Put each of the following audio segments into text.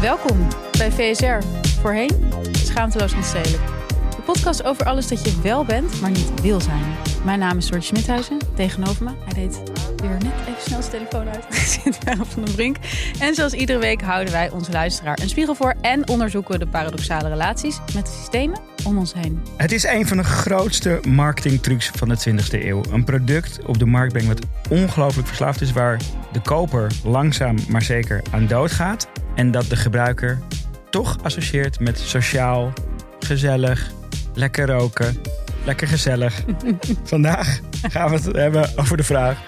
Welkom bij VSR. Voorheen Schaamteloos Onstedelijk. De podcast over alles dat je wel bent, maar niet wil zijn. Mijn naam is Soort Schmidhuizen. Tegenover me, hij deed weer net even snel zijn telefoon uit. zit van den Brink. En zoals iedere week houden wij onze luisteraar een spiegel voor... en onderzoeken we de paradoxale relaties met de systemen om ons heen. Het is een van de grootste marketingtrucs van de 20e eeuw. Een product op de markt brengen wat ongelooflijk verslaafd is... waar de koper langzaam maar zeker aan doodgaat... en dat de gebruiker toch associeert met sociaal, gezellig, lekker roken, lekker gezellig. Vandaag gaan we het hebben over de vraag...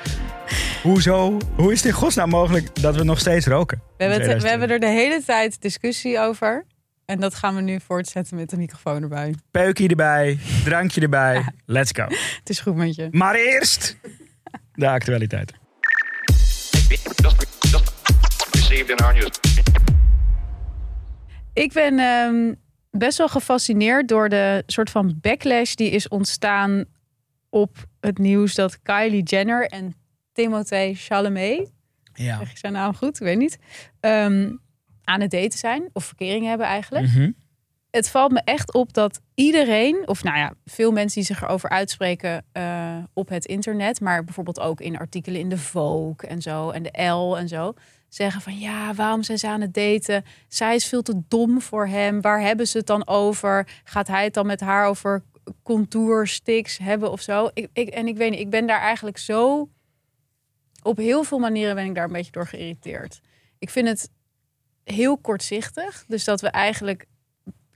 Hoezo, hoe is het in godsnaam mogelijk dat we nog steeds roken? We hebben, het- we hebben er de hele tijd discussie over. En dat gaan we nu voortzetten met de microfoon erbij. Peukje erbij, drankje erbij, let's go. Het is goed met je. Maar eerst de actualiteit. Ik ben ehm, best wel gefascineerd door de soort van backlash die is ontstaan op het nieuws dat Kylie Jenner en Timothée Chalamet, Ja. zeg je zijn naam goed, ik weet niet, ehm, aan het daten zijn of verkering hebben eigenlijk. Mhm. Het valt me echt op dat iedereen, of nou ja, veel mensen die zich erover uitspreken eh, op het internet, maar bijvoorbeeld ook in artikelen in de Vogue en zo en de L en zo, zeggen van ja, waarom zijn ze aan het daten? Zij is veel te dom voor hem. Waar hebben ze het dan over? Gaat hij het dan met haar over contoursticks hebben of zo? Ik, ik, en ik weet niet, ik ben daar eigenlijk zo op heel veel manieren ben ik daar een beetje door geïrriteerd. Ik vind het heel kortzichtig. Dus dat we eigenlijk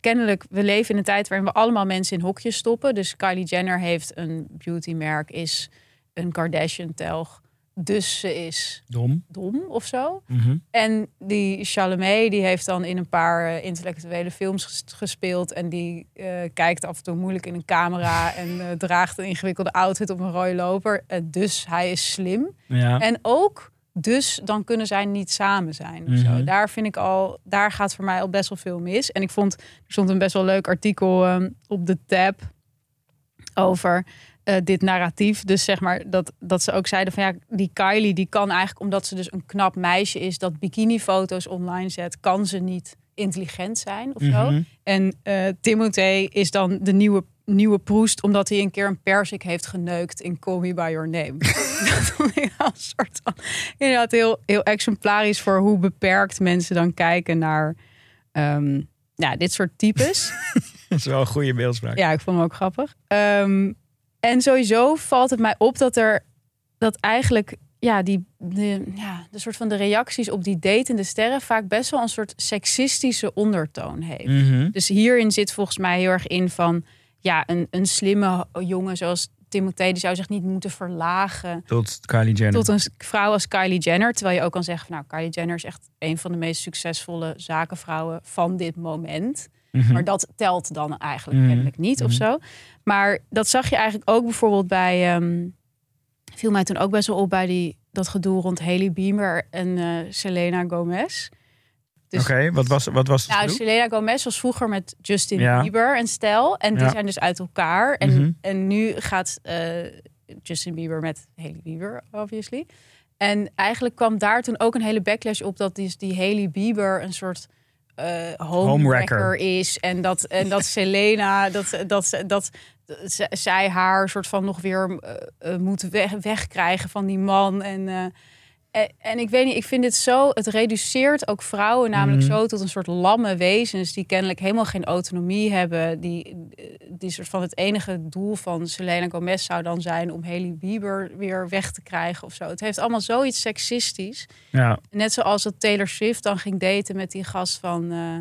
kennelijk, we leven in een tijd waarin we allemaal mensen in hokjes stoppen. Dus Kylie Jenner heeft een beautymerk, is een Kardashian-telg. Dus ze is Dom. dom of zo. Mhm. En die Chalamet, die heeft dan in een paar eh, intellectuele films ges- gespeeld. En die eh, kijkt af en toe moeilijk in een camera. en eh, draagt een ingewikkelde outfit op een rode loper. Dus hij is slim. Ja. En ook, dus dan kunnen zij niet samen zijn. Mhm. Daar vind ik al, daar gaat voor mij al best wel veel mis. En ik vond, er stond een best wel leuk artikel ehm, op de tab over eh, dit narratief. Dus zeg maar dat, dat ze ook zeiden van ja, die Kylie die kan eigenlijk, omdat ze dus een knap meisje is, dat bikinifoto's online zet, kan ze niet intelligent zijn of zo. Mhm. En eh Timothée is dan de nieuwe, nieuwe proest, omdat hij een keer een persik heeft geneukt in Call Me By Your Name. dat vond ik wel een soort van, inderdaad heel, heel exemplarisch voor hoe beperkt mensen dan kijken naar ehm, ja, dit soort types. Dat is wel een goede beeldspraak. Ja, ik vond hem ook grappig. Ehm, en sowieso valt het mij op dat er dat eigenlijk ja, die, de, ja, de soort van de reacties op die datende sterren vaak best wel een soort seksistische ondertoon heeft. Mhm. Dus hierin zit volgens mij heel erg in van ja, een, een slimme jongen zoals Timothée, die zou zich niet moeten verlagen Tot Kylie Jenner. tot een vrouw als Kylie Jenner. Terwijl je ook kan zeggen, van, nou, Kylie Jenner is echt een van de meest succesvolle zakenvrouwen van dit moment. Mhm. Maar dat telt dan eigenlijk Mhm. kennelijk niet of Mhm. zo. Maar dat zag je eigenlijk ook bijvoorbeeld bij... ehm, viel mij toen ook best wel op bij die, dat gedoe rond Haley Bieber en eh, Selena Gomez. Dus, Oké, wat was, wat was het Nou? Selena Gomez was vroeger met Justin Ja. Bieber en stel. En die Ja. zijn dus uit elkaar. En, Mhm. en nu gaat eh, Justin Bieber met Haley Bieber, obviously. En eigenlijk kwam daar toen ook een hele backlash op... dat die, die Haley Bieber een soort Homewrecker. homewrecker is. En dat, en dat Selena, dat, dat, dat, dat zij haar soort van nog weer eh, eh, moet weg, wegkrijgen van die man. En, En, en ik weet niet, ik vind dit zo, het reduceert ook vrouwen namelijk Mhm. zo tot een soort lamme wezens die kennelijk helemaal geen autonomie hebben. Die, die soort van het enige doel van Selena Gomez zou dan zijn om Haley Bieber weer weg te krijgen of zo. Het heeft allemaal zoiets seksistisch. Ja, Net zoals dat Taylor Swift dan ging daten met die gast van eh,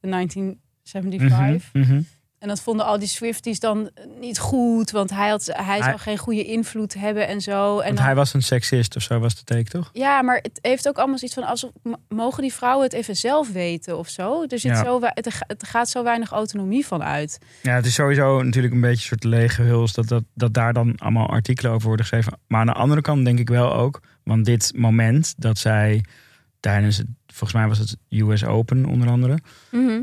de 1975. Mhm, mhm. En dat vonden al die Swifties dan niet goed, want hij, had, hij, Hij- zou geen goede invloed hebben en zo. En Want dan- hij was een seksist of zo was de take, toch? ja, maar het heeft ook allemaal zoiets van... Als, m- mogen die vrouwen het even zelf weten of zo? Er zit Ja. zo, het, het gaat zo weinig autonomie van uit. Ja, het is sowieso natuurlijk een beetje een soort lege huls dat, dat, dat daar dan allemaal artikelen over worden geschreven. Maar aan de andere kant denk ik wel ook, want dit moment dat zij tijdens het, volgens mij was het US Open onder andere,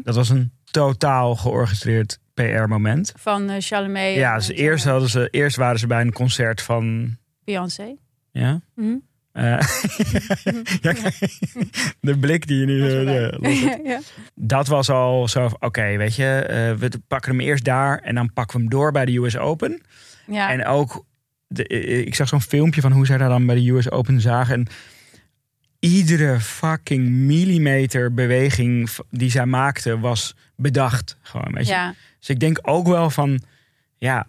dat was een totaal georchestreerd PR-moment. Van eh Chalamet Ja, dus eerst, hadden ze, eerst waren ze bij een concert van. Beyoncé. Ja? Mhm. Eh, ja, de blik die je nu. Eh, ja, dat was al zo. Oké, weet je, we pakken hem eerst daar en dan pakken we hem door bij de US Open. Ja. En ook, de, ik zag zo'n filmpje van hoe zij daar dan bij de US Open zagen. En iedere fucking millimeter beweging die zij maakte was bedacht. Gewoon, weet je. ja. Dus ik denk ook wel van, ja,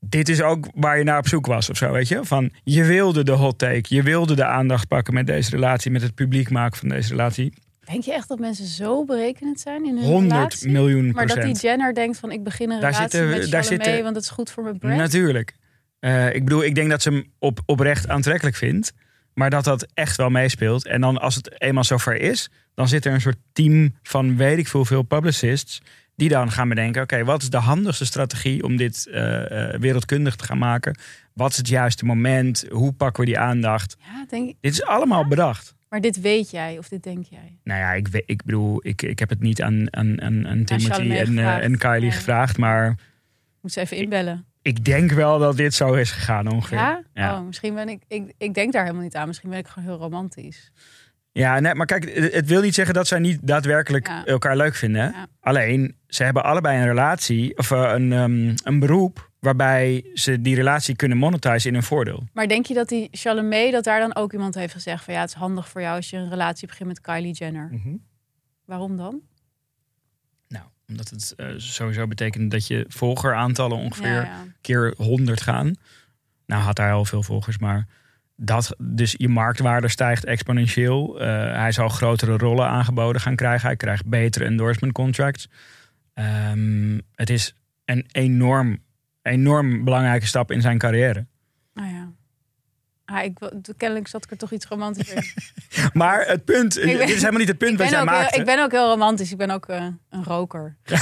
dit is ook waar je naar op zoek was of zo, weet je. Van, je wilde de hot take, je wilde de aandacht pakken met deze relatie, met het publiek maken van deze relatie. Denk je echt dat mensen zo berekenend zijn in hun 100 relatie? miljoen Maar dat procent. die Jenner denkt van ik begin een Daar relatie zitten- met daar zitten- want het is goed voor mijn brand. Natuurlijk. Eh, ik bedoel, ik denk dat ze hem op, oprecht aantrekkelijk vindt. Maar dat dat echt wel meespeelt. En dan als het eenmaal zover is, dan zit er een soort team van weet ik veel, veel publicists. Die dan gaan bedenken, oké, wat is de handigste strategie om dit eh, eh, wereldkundig te gaan maken? Wat is het juiste moment? Hoe pakken we die aandacht? Ja, denk. Dit is allemaal bedacht. Maar dit weet jij of dit denk jij? Nou ja, ik, we- ik bedoel, ik, ik heb het niet aan, aan, aan, aan Timothy en, eh, en Kylie Nee. gevraagd. Maar Moet ze even inbellen. Ik denk wel dat dit zo is gegaan ongeveer. Ja? Ja. Oh, misschien ben ik, ik... Ik denk daar helemaal niet aan. Misschien ben ik gewoon heel romantisch. Ja, nee, maar kijk, het wil niet zeggen dat zij niet daadwerkelijk Ja. elkaar leuk vinden. Ja. Alleen, ze hebben allebei een relatie of eh, een, ehm, een beroep waarbij ze die relatie kunnen monetizen in hun voordeel. Maar denk je dat die Chalamet, dat daar dan ook iemand heeft gezegd van ja, het is handig voor jou als je een relatie begint met Kylie Jenner. Waarom dan? Omdat het eh, sowieso betekent dat je volgeraantallen ongeveer Ja, ja. keer 100 gaan. Nou had hij al veel volgers, maar dat, dus je marktwaarde stijgt exponentieel. Eh, hij zal grotere rollen aangeboden gaan krijgen. Hij krijgt betere endorsement contracts. Ehm, het is een enorm, enorm belangrijke stap in zijn carrière. Ah ja. Ik, kennelijk zat ik er toch iets romantisch in. Maar het punt, ben- dit is helemaal niet het punt wat jij maakte. ik ben ook heel romantisch. Ik ben ook eh, een roker.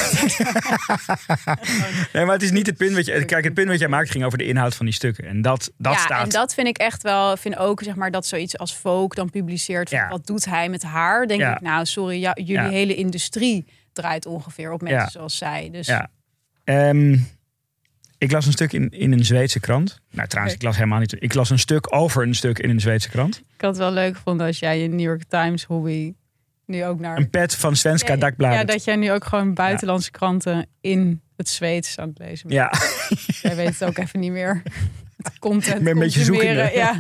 Nee, maar het is niet het punt wat je. Kijk, het punt wat jij maakt ging over de inhoud van die stukken. En dat, dat ja, staat. en dat vind ik echt wel. Vind ook zeg maar dat zoiets als Vogue dan publiceert. Ja. Wat doet hij met haar? Denk Ja. ik, nou sorry, ja, jullie hele industrie draait ongeveer op mensen zoals zij. Dus Ja. Ehm, ik las een stuk in, in een Zweedse krant. Nou, trouwens, ik las helemaal niet. Ik las een stuk over een stuk in een Zweedse krant. ik had het wel leuk gevonden als jij je New York Times hobby nu ook naar. Een pet van Svenska ja, ja, dat jij nu ook gewoon buitenlandse kranten in het Zweeds aan het lezen bent. Ja, Jij weet het ook even niet meer. Het content ben een beetje zoekende. Ja.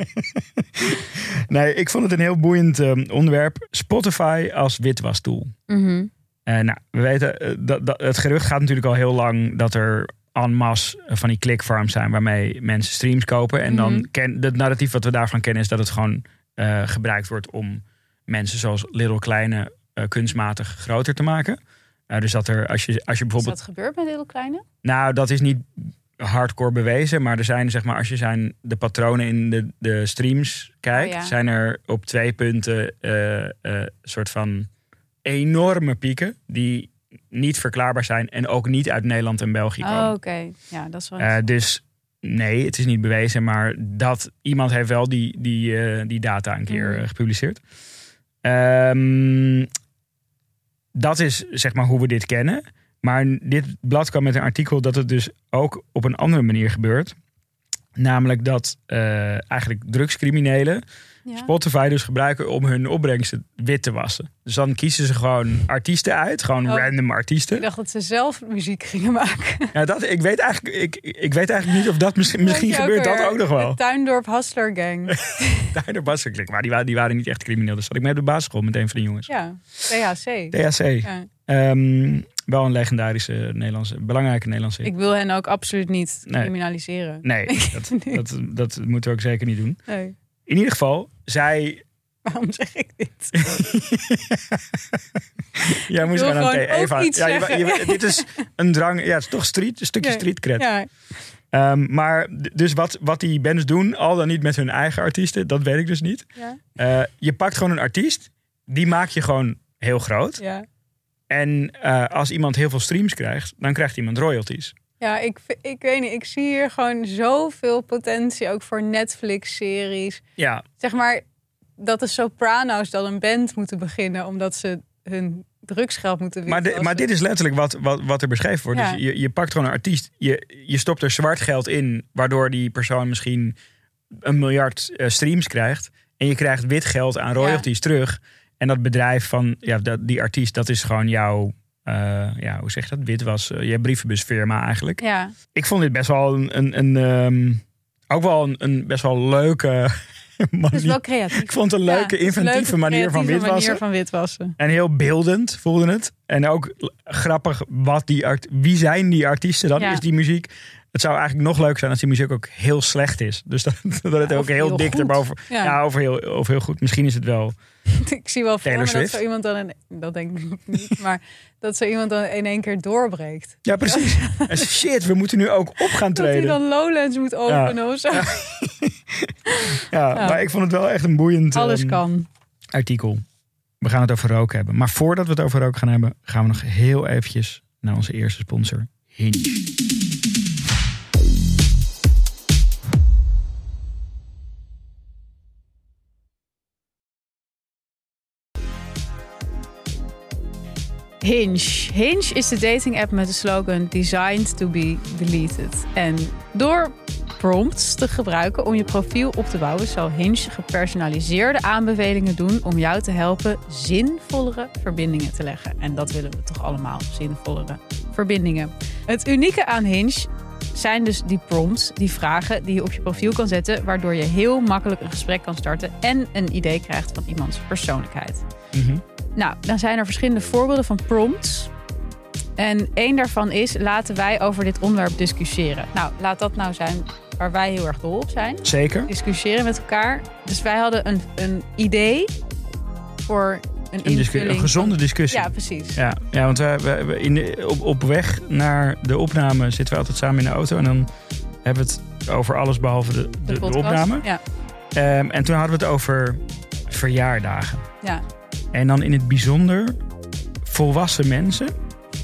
nee, ik vond het een heel boeiend ehm, onderwerp. Spotify als witwastool. Mhm. Eh, nou, we weten, eh, dat, dat, het gerucht gaat natuurlijk al heel lang dat er en masse van die clickfarms zijn waarmee mensen streams kopen. En Mhm. dan ken het narratief wat we daarvan kennen is dat het gewoon eh, gebruikt wordt om mensen zoals Little Kleine eh, kunstmatig groter te maken. Eh, dus dat er, als je, als je Is bijvoorbeeld. dat gebeurd met heel kleine? Nou, dat is niet hardcore bewezen, maar er zijn, zeg maar, als je zijn de patronen in de, de streams kijkt, Oh ja. zijn er op twee punten eh eh, soort van enorme pieken die niet verklaarbaar zijn en ook niet uit Nederland en België komen. Oh, oké. Ja, dat is wel. Eh, dus nee, het is niet bewezen, maar dat iemand heeft wel die, die, eh, die data een keer Mhm. eh, gepubliceerd. Ehm, dat is zeg maar hoe we dit kennen. Maar dit blad kwam met een artikel dat het dus ook op een andere manier gebeurt. Namelijk dat eigenlijk drugscriminelen Ja. Spotify dus gebruiken om hun opbrengsten wit te wassen. Dus dan kiezen ze gewoon artiesten uit, gewoon Oh. random Ik artiesten. dacht dat ze zelf muziek gingen maken. Ja, dat, ik, weet eigenlijk, ik, ik weet eigenlijk niet of dat misschien, misschien gebeurt dat ook nog wel. De Tuindorp Hustler Gang. Daar de bassenklik, maar die, waren- die waren niet echt crimineel. Dus zat ik mee op de basisschool met een van de jongens. Ja, THC. Ja. Ehm, wel een legendarische Nederlandse, belangrijke Nederlandse. Ik wil hen ook absoluut niet Nee. criminaliseren. Nee, dat, Nee. dat, dat moeten we ook zeker niet doen. Nee, In ieder geval, zij... waarom zeg ik dit? Jij moest gewoon aan Eva, ja, je- zeggen. je- dit is een drang... Ja, het is toch street, een stukje Ja. street cred. Ja, Ehm, maar dus wat, wat die bands doen, al dan niet met hun eigen artiesten, dat weet ik dus niet. ja, Eh, je pakt gewoon een artiest, die maak je gewoon heel groot. ja. En eh, als iemand heel veel streams krijgt, dan krijgt iemand royalties. Ja, ik, ik weet niet. Ik zie hier gewoon zoveel potentie ook voor Netflix-series. Ja, Zeg maar dat de Soprano's dan een band moeten beginnen omdat ze hun drugsgeld moeten maar, maar dit is letterlijk wat, wat, wat er beschreven wordt. Ja. Dus je, je pakt gewoon een artiest, je, je stopt er zwart geld in, waardoor die persoon misschien een miljard eh, streams krijgt. En je krijgt wit geld aan royalties terug. En dat bedrijf van ja, dat, die artiest, dat is gewoon jouw, eh, ja, hoe zeg je dat? Witwas, uh, je brievenbusfirma eigenlijk. Ja, Ik vond dit best wel een, een, een ehm, ook wel een, een best wel leuke manier. dat is wel creatief. Ik vond het een leuke, inventieve leuke, manier van witwassen. manier van witwassen. En heel beeldend voelde het. En ook grappig, wat die art wie zijn die artiesten dan? Ja. Is die muziek... Het zou eigenlijk nog leuker zijn als die muziek ook heel slecht is. Dus dat, dat het Ja, ook heel, heel dik erboven... Ja. Ja, over heel, of heel goed. Misschien is het wel... Ik zie wel voor me dat zo iemand dan, in, dat denk ik niet, maar dat zo iemand dan in één keer doorbreekt. Ja, precies. En Shit, we moeten nu ook op gaan Dat hij treden. dan Lowlands moet openen of zo. Ja, Ja. maar ik vond het wel echt een boeiend Alles ehm, kan. artikel. We gaan het over rook hebben. Maar voordat we het over rook gaan hebben, gaan we nog heel eventjes naar onze eerste sponsor, Hinge. Hinge. Hinge is de dating app met de slogan Designed to be deleted. En door prompts te gebruiken om je profiel op te bouwen, zal Hinge gepersonaliseerde aanbevelingen doen om jou te helpen zinvollere verbindingen te leggen. En dat willen we toch allemaal, zinvollere verbindingen. Het unieke aan Hinge zijn dus die prompts, die vragen die je op je profiel kan zetten, waardoor je heel makkelijk een gesprek kan starten en een idee krijgt van iemands persoonlijkheid. Mhm. Nou, dan zijn er verschillende voorbeelden van prompts. En één daarvan is: laten wij over dit onderwerp discussiëren. Nou, laat dat nou zijn waar wij heel erg dol op zijn. Zeker. Discussiëren met elkaar. Dus wij hadden een, een idee voor een, Een, een gezonde discussie. Ja, precies. Ja, ja want we in de, op, op weg naar de opname zitten we altijd samen in de auto. En dan hebben we het over alles behalve de, de, de opname. Ja, Ehm, en toen hadden we het over verjaardagen. ja, En dan in het bijzonder volwassen mensen.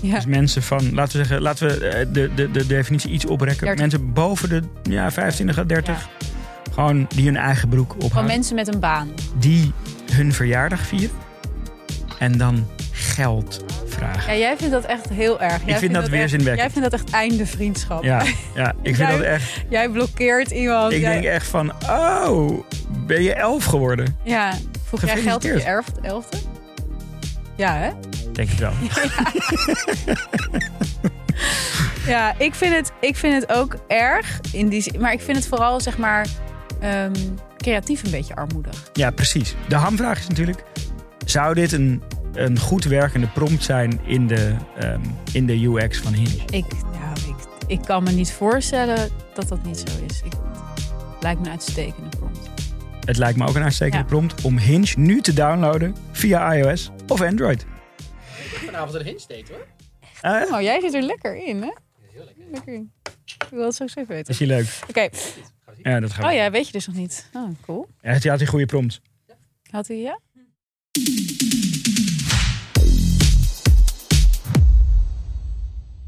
ja. Dus mensen van, laten we zeggen, laten we eh, de, de, de definitie iets oprekken. 30. Mensen boven de ja, 25 à 30. Gewoon die hun eigen broek Van ophouden. mensen met een baan. Die hun verjaardag vieren. En dan geld vragen. Ja, jij vindt dat echt heel erg. Jij vind vindt dat echt- weerzinwekkend. Jij vindt dat echt einde vriendschap. Ja, ja ik vind Jij- dat echt. Jij blokkeert iemand. Ik Jij- denk echt van, oh, ben je elf geworden? Ja, vroeg jij geld op je Gefeliciteerd. erf, elfde? Ja, hè? Denk ik wel. Ja, ik vind het, ik vind het ook erg. In die, zin- maar ik vind het vooral, zeg maar, ehm, creatief een beetje armoedig. Ja, precies. De hamvraag is natuurlijk, zou dit een, een goed werkende prompt zijn in de, ehm, in de UX van Hinge? Ik, ja, ik, ik kan me niet voorstellen dat dat niet zo is. Ik, het lijkt me een uitstekende prompt. Het lijkt me ook een uitstekende Ja. prompt om Hinge nu te downloaden via iOS of Android. Vanavond een hinge date hoor. Ja? Oh, jij zit er lekker in, hè? Heel lekker. Lekker in. Ik wil het zo even weten. is je leuk? Oké. Ja, dat gaat. Oh ja, weet je dus nog niet. Oh, cool. Ja, hij had die goede prompt. Had hij ja?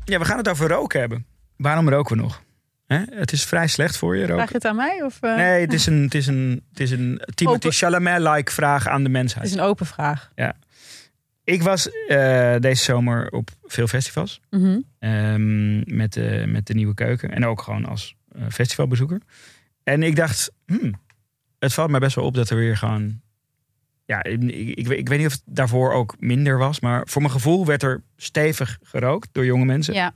Ja, we gaan het over roken hebben. Waarom roken we nog? Hè? Het is vrij slecht voor je Vraag roken. je het aan mij? Of, eh? Nee, het is een, het is een, het is een Timothy Chalamet-like vraag aan de Het mensheid. is een open vraag. Ik was eh, deze zomer op veel festivals. Mhm. Ehm, met, de, met de nieuwe keuken. En ook gewoon als eh, festivalbezoeker. En ik dacht, hmm, het valt mij best wel op dat er weer gewoon. Ja, ik, ik, weet- ik weet niet of het daarvoor ook minder was. Maar voor mijn gevoel werd er stevig gerookt door jonge mensen. Ja.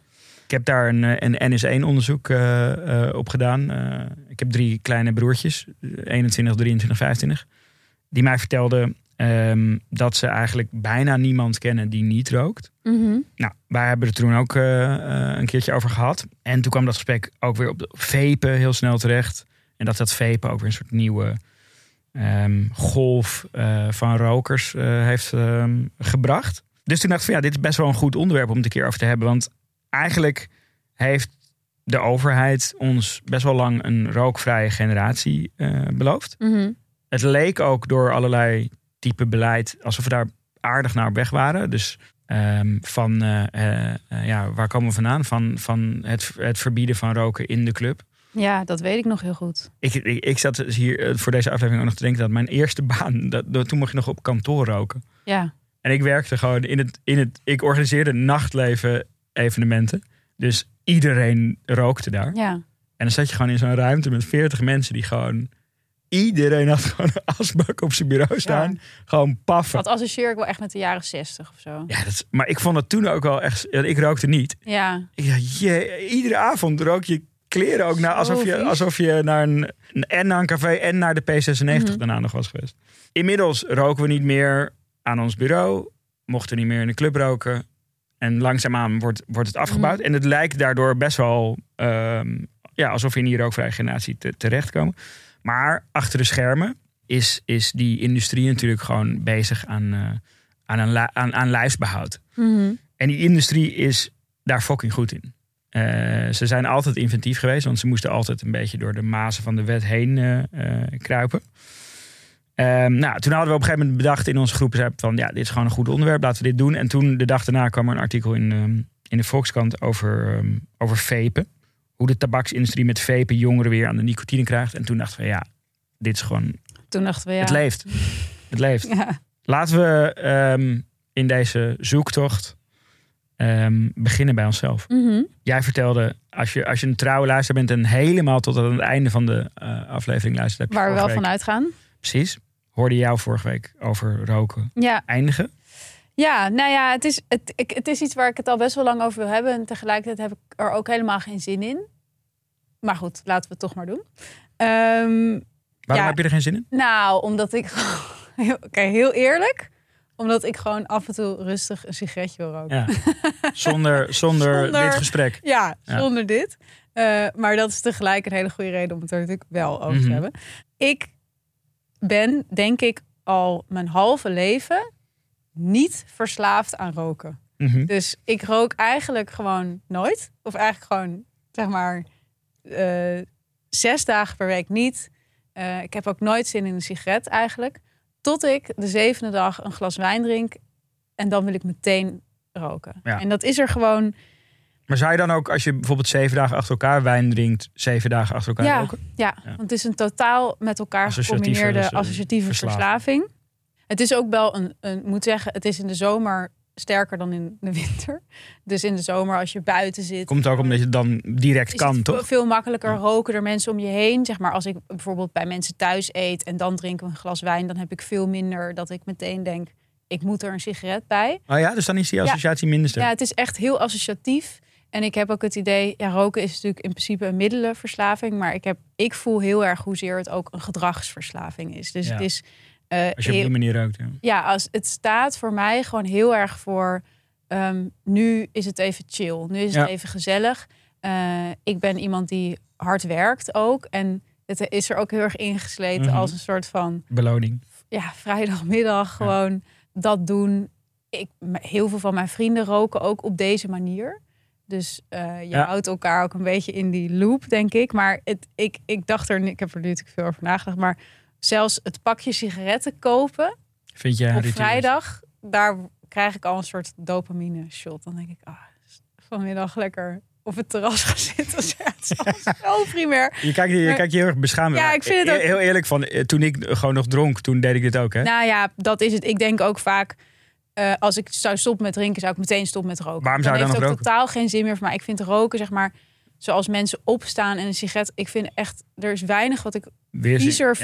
Ik heb daar een, eh, een NS1-onderzoek eh, eh, op gedaan. Ik heb drie kleine broertjes, 21, 23, 25. Die mij vertelden ehm, dat ze eigenlijk bijna niemand kennen die niet rookt. Mhm. Nou, wij hebben het toen ook een keertje over gehad. En toen kwam dat gesprek ook weer op de vapen heel snel terecht. En dat dat vapen ook weer een soort nieuwe ehm, golf van rokers heeft ehm, gebracht. Dus toen dacht ik van ja, dit is best wel een goed onderwerp om het een keer over te hebben. Want eigenlijk heeft de overheid ons best wel lang een rookvrije generatie eh, beloofd. Mhm. Het leek ook door allerlei type beleid alsof we daar aardig naar op weg waren. Dus ehm, van, eh, eh, ja, waar komen we vandaan? Van, van het, het verbieden van roken in de club. Ja, dat weet ik nog heel goed. Ik, ik, ik zat dus hier voor deze aflevering ook nog te denken dat mijn eerste baan, dat, dat- toen mocht je nog op kantoor roken. Ja. En ik werkte gewoon in het, in het, ik organiseerde nachtleven evenementen. Dus iedereen rookte daar. Ja. En dan zat je gewoon in zo'n ruimte met 40 mensen die gewoon. Iedereen had gewoon een asbak op zijn bureau staan. Gewoon paffen. Dat associeer ik wel echt met de jaren zestig of zo. Ja, dat is, maar ik vond het toen ook wel echt. Ik rookte niet. Ja. Ik dacht, jee, iedere avond rook je kleren ook naar alsof je, alsof je naar een, en naar een café en naar de P96 Mhm. daarna nog was geweest. Inmiddels roken we niet meer aan ons bureau, mochten niet meer in de club roken. En langzaamaan wordt, wordt het afgebouwd. Mhm. En het lijkt daardoor best wel ehm, ja, alsof we in die rookvrije generatie te, terechtkomen. Maar achter de schermen is, is die industrie natuurlijk gewoon bezig aan, eh, aan, een aan, aan lijfsbehoud. Mhm. En die industrie is daar fucking goed in. Eh, ze zijn altijd inventief geweest, want ze moesten altijd een beetje door de mazen van de wet heen eh, kruipen. Ehm, nou, toen hadden we op een gegeven moment bedacht in onze groep van ja, dit is gewoon een goed onderwerp, laten we dit doen. En toen de dag daarna kwam er een artikel in, ehm, in de Volkskrant over, ehm, over vapen. Hoe de tabaksindustrie met vapen jongeren weer aan de nicotine krijgt. En toen dachten we ja, dit is gewoon, Toen dachten we ja. het leeft. Het leeft. Ja. Laten we in deze zoektocht beginnen bij onszelf. Mhm. Jij vertelde, als je, als je een trouwe luisteraar bent en helemaal tot aan het einde van de eh, aflevering luistert. Waar we wel van uitgaan. Precies. Hoorde jou vorige week over roken Ja. eindigen. Ja, nou ja, het is, het, ik, het is iets waar ik het al best wel lang over wil hebben. En tegelijkertijd heb ik er ook helemaal geen zin in. Maar goed, laten we het toch maar doen. Ehm, Waarom Ja. heb je er geen zin in? nou, omdat ik... Oké, heel eerlijk. Omdat ik gewoon af en toe rustig een sigaretje wil roken. Ja. Zonder, zonder, Zonder- dit gesprek. Ja, Ja. zonder dit. Eh, maar dat is tegelijk een hele goede reden om het er natuurlijk wel over Mhm. te hebben. Ik ben, denk ik, al mijn halve leven niet verslaafd aan roken. Mhm. Dus ik rook eigenlijk gewoon nooit. Of eigenlijk gewoon, zeg maar, eh, zes dagen per week niet. Eh, ik heb ook nooit zin in een sigaret eigenlijk. Tot ik de zevende dag een glas wijn drink. En dan wil ik meteen roken. Ja. En dat is er gewoon... Maar zou je dan ook, als je bijvoorbeeld zeven dagen achter elkaar wijn drinkt, zeven dagen achter elkaar Ja, roken? ja, Ja. want het is een totaal met elkaar Associatieve, gecombineerde dus, associatieve verslaving. verslaving. Het is ook wel een, een, moet zeggen, het is in de zomer sterker dan in de winter. Dus in de zomer als je buiten zit. Komt ook omdat je dan direct kan, het toch? veel makkelijker roken er mensen om je heen. Zeg maar als ik bijvoorbeeld bij mensen thuis eet en dan drink ik een glas wijn, dan heb ik veel minder dat ik meteen denk, ik moet er een sigaret bij. Oh ja, dus dan is die associatie minder sterk. Ja, het is echt heel associatief. En ik heb ook het idee, ja, roken is natuurlijk in principe een middelenverslaving. Maar ik, heb, ik voel heel erg hoezeer het ook een gedragsverslaving is. Dus Ja. het is. eh, Als je op die manier rookt. Ja. ja, als, het staat voor mij gewoon heel erg voor. ehm, nu is het even chill. Nu is het even gezellig. Eh, ik ben iemand die hard werkt ook. En het is er ook heel erg ingesleten Mhm. als een soort van Beloning. ja, vrijdagmiddag gewoon dat doen. Ik, heel veel van mijn vrienden roken ook op deze manier. Dus eh, je Ja. houdt elkaar ook een beetje in die loop, denk ik. Maar het, ik, ik dacht er, ik heb er natuurlijk veel over nagedacht. Maar zelfs het pakje sigaretten kopen Vind je op vrijdag, daar krijg ik al een soort dopamine shot. Dan denk ik, ah, vanmiddag lekker op het terras gaan zitten. Zo primair. Je kijkt, je Maar- kijkt je heel erg beschaamd. Ja, ik vind het ook- Heel eerlijk, van, eh, toen ik gewoon nog dronk, toen deed ik dit ook. Hè? Nou ja, dat is het. Ik denk ook vaak, eh, als ik zou stoppen met drinken, zou ik meteen stoppen met roken. Waarom zou je dan dan heeft nog ook totaal geen zin meer voor mij. Ik vind roken, zeg maar, zoals mensen opstaan en een sigaret. Ik vind echt, er is weinig wat ik zin- Viezer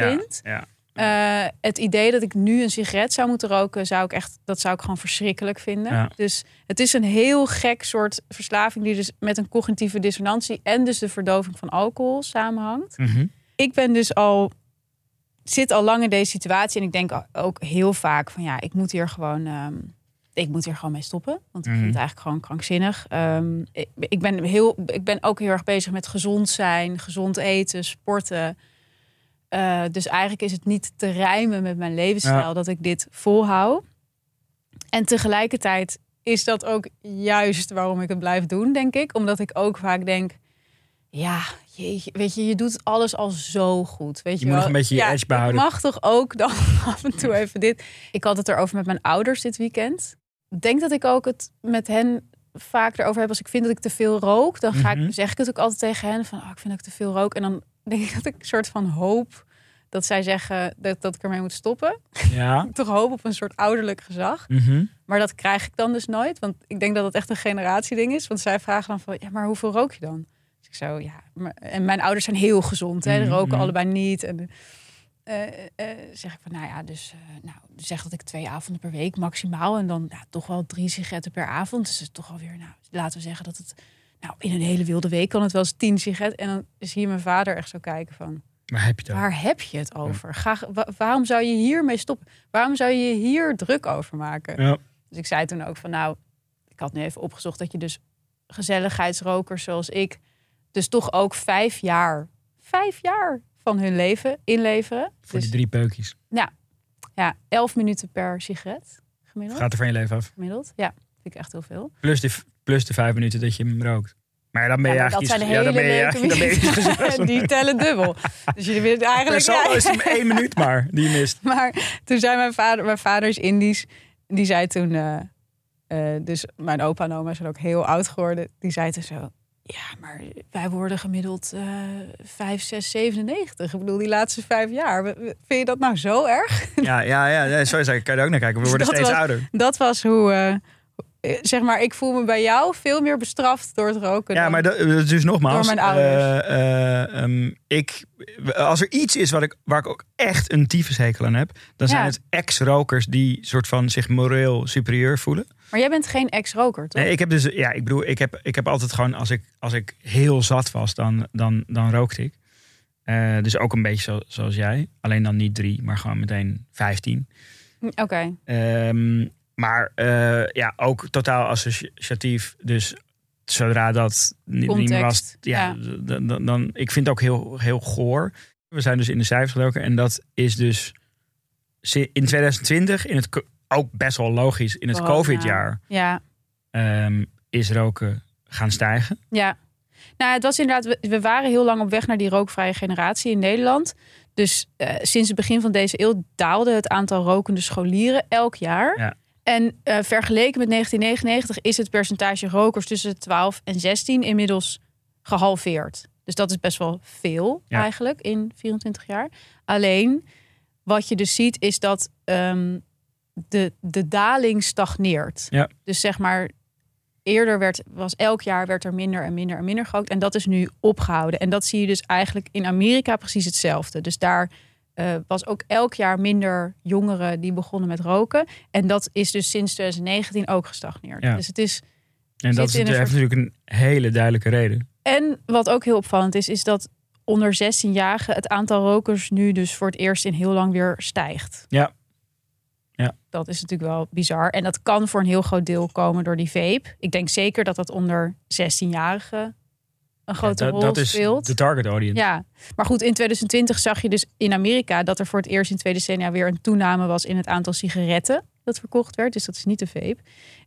ja. Eh, het idee dat ik nu een sigaret zou moeten roken, zou ik echt, dat zou ik gewoon verschrikkelijk vinden. Ja. Dus het is een heel gek soort verslaving die dus met een cognitieve dissonantie en dus de verdoving van alcohol samenhangt. Mhm. Ik ben dus al, zit al lang in deze situatie en ik denk ook heel vaak van ja, ik moet hier gewoon, ehm, ik moet hier gewoon mee stoppen, want ik Mhm. vind het eigenlijk gewoon krankzinnig. Ehm, ik, ik ben heel, ik ben ook heel erg bezig met gezond zijn, gezond eten, sporten. Eh, dus eigenlijk is het niet te rijmen met mijn levensstijl Ja. dat ik dit volhoud. En tegelijkertijd is dat ook juist waarom ik het blijf doen, denk ik. Omdat ik ook vaak denk, ja, jeetje, weet je, je doet alles al zo goed. Weet je, moet wel? nog een beetje je ja, edge behouden. Ik mag toch ook dan af en toe even dit. Ik had het erover met mijn ouders dit weekend. Ik denk dat ik ook het met hen vaak erover heb als ik vind dat ik te veel rook. Dan ga Mhm. ik, zeg ik het ook altijd tegen hen van, oh, ik vind dat ik te veel rook. En dan denk ik dat ik een soort van hoop dat zij zeggen dat, dat ik ermee moet stoppen. Ja. Toch hoop op een soort ouderlijk gezag. Mhm. Maar dat krijg ik dan dus nooit. Want ik denk dat het echt een generatieding is. Want zij vragen dan van, ja, maar hoeveel rook je dan? Ik zo, ja. Maar, en mijn ouders zijn heel gezond. Hè? Die Mhm, roken mhm. allebei niet. En eh, eh, zeg ik van, nou ja, dus eh, nou, zeg dat ik twee avonden per week maximaal. En dan ja, toch wel drie sigaretten per avond. Dus het is toch alweer, nou, laten we zeggen dat het... Nou, in een hele wilde week kan het wel eens tien sigaretten. En dan zie je mijn vader echt zo kijken van... Waar heb je het? Waar heb je het over? Ga, wa- waarom zou je hiermee stoppen? Waarom zou je hier druk over maken? Ja. Dus ik zei toen ook van nou, ik had nu even opgezocht dat je dus gezelligheidsrokers zoals ik, dus toch ook vijf jaar, vijf jaar van hun leven inleveren. Voor Dus die drie peukjes. ja, elf minuten per sigaret gemiddeld. Gaat er van je leven af. gemiddeld. Ja, vind ik echt heel veel. Plus de, plus de vijf minuten dat je hem rookt. Maar dan ben je Ja, dat eigenlijk zijn iets- hele ja, dan je, leuke ja, je minuten. Die tellen dubbel. Dus jullie willen Per eigenlijk... ja. is het één minuut maar die je mist. Maar toen zei mijn vader, mijn vader is Indisch, die zei toen, eh, eh, dus mijn opa en oma zijn ook heel oud geworden, die zei toen zo, ja, maar wij worden gemiddeld eh 5, 6, 97. Ik bedoel, die laatste vijf jaar. Vind je dat nou zo erg? Ja, ja, ja, het, kan je er ook naar kijken. We worden Dat steeds was- ouder. Dat was hoe, eh, zeg maar, ik voel me bij jou veel meer bestraft door het roken. Ja, maar dat, is dus nogmaals. Door mijn ouders. eh, eh, ehm, ik, als er iets is wat ik, waar ik ook echt een tyfushekel aan heb, dan zijn het ex-rokers die soort van zich moreel superieur voelen. Maar jij bent geen ex-roker, toch? Nee, ik heb dus, ja, ik bedoel, ik heb, ik heb altijd gewoon, als ik, als ik heel zat was, dan, dan, dan rookte ik. Eh, dus ook een beetje zo, zoals jij. Alleen dan niet drie, maar gewoon meteen vijftien. Oké. Ehm, maar eh, ja, ook totaal associatief. Dus zodra dat niet, niet meer was, ja, Dan, dan, dan- ik vind het ook heel, heel goor. We zijn dus in de cijfers gedoken en dat is dus in 2020, in het, ook best wel logisch, in het. COVID-jaar Ja, ehm, is roken gaan stijgen. Ja, nou, het was inderdaad. We, we waren heel lang op weg naar die rookvrije generatie in Nederland. Dus eh, sinds het begin van deze eeuw daalde het aantal rokende scholieren elk jaar. Ja. En eh, vergeleken met 1999 is het percentage rokers tussen de 12 en 16 inmiddels gehalveerd. Dus dat is best wel veel Ja. eigenlijk in 24 jaar. Alleen wat je dus ziet is dat ehm, de, de daling stagneert. Ja. Dus zeg maar, eerder werd, was elk jaar werd er minder en minder en minder gerookt. En dat is nu opgehouden. En dat zie je dus eigenlijk in Amerika precies hetzelfde. Dus daar eh, was ook elk jaar minder jongeren die begonnen met roken. En dat is dus sinds 2019 ook gestagneerd. Ja. Dus het is. En dat is, heeft soort- natuurlijk een hele duidelijke reden. En wat ook heel opvallend is, is dat onder 16-jarigen het aantal rokers nu dus voor het eerst in heel lang weer stijgt. Ja. Ja. Dat is natuurlijk wel bizar. En dat kan voor een heel groot deel komen door die vape. Ik denk zeker dat dat onder 16-jarigen een grote Ja, rol dat, dat is speelt. de target audience. Ja, maar goed, in 2020 zag je dus in Amerika dat er voor het eerst in twee decennia weer een toename was in het aantal sigaretten dat verkocht werd. Dus dat is niet de vape.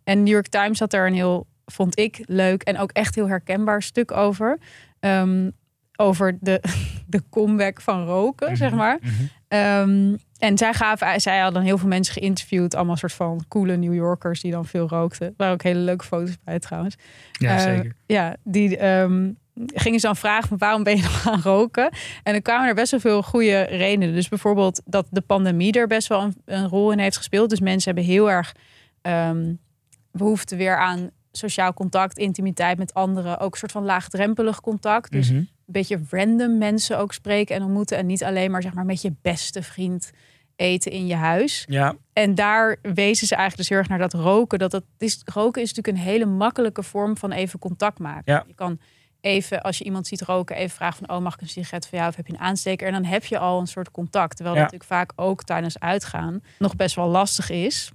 En New York Times had daar een heel, vond ik, leuk en ook echt heel herkenbaar stuk over. Ehm, over de, de comeback van roken, Mhm, zeg maar. mhm. Ehm, en zij, gaven, zij hadden heel veel mensen geïnterviewd. Allemaal soort van coole New Yorkers die dan veel rookten. Er waren ook hele leuke foto's bij trouwens. Ja, Eh, zeker. Ja, die ehm, gingen ze dan vragen van waarom ben je nog gaan roken? En dan kwamen er best wel veel goede redenen. Dus bijvoorbeeld dat de pandemie er best wel een, een rol in heeft gespeeld. Dus mensen hebben heel erg ehm, behoefte weer aan sociaal contact, intimiteit met anderen. Ook een soort van laagdrempelig contact. Dus Mhm. een beetje random mensen ook spreken en ontmoeten. En niet alleen maar zeg maar met je beste vriend eten in je huis. Ja, En daar wezen ze eigenlijk dus heel erg naar dat roken. Dat het is, roken is natuurlijk een hele makkelijke vorm van even contact maken. Ja. Je kan even, als je iemand ziet roken, even vragen van... oh, mag ik een sigaret van jou of heb je een aansteker? En dan heb je al een soort contact. Terwijl Ja. dat natuurlijk vaak ook tijdens uitgaan nog best wel lastig is.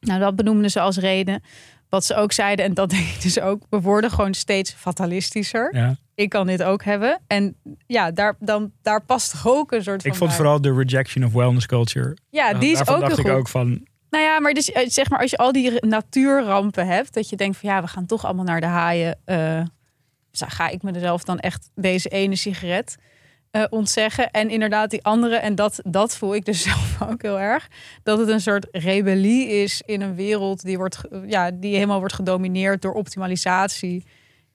Nou, dat benoemden ze als reden. Wat ze ook zeiden, en dat denk ik dus ook... we worden gewoon steeds fatalistischer. ja. Ik kan dit ook hebben. En ja, daar, dan, daar past roken een soort van Ik vond bij. vooral de rejection of wellness culture. Ja, die is ook dacht goed. ik ook van, Nou ja, maar dus, eh, zeg maar als je al die natuurrampen hebt, dat je denkt van ja, we gaan toch allemaal naar de haaien. eh, ga ik mezelf dan echt deze ene sigaret eh, ontzeggen. En inderdaad die andere, en dat, dat voel ik dus zelf ook heel erg, dat het een soort rebellie is in een wereld die, wordt, ja, die helemaal wordt gedomineerd door optimalisatie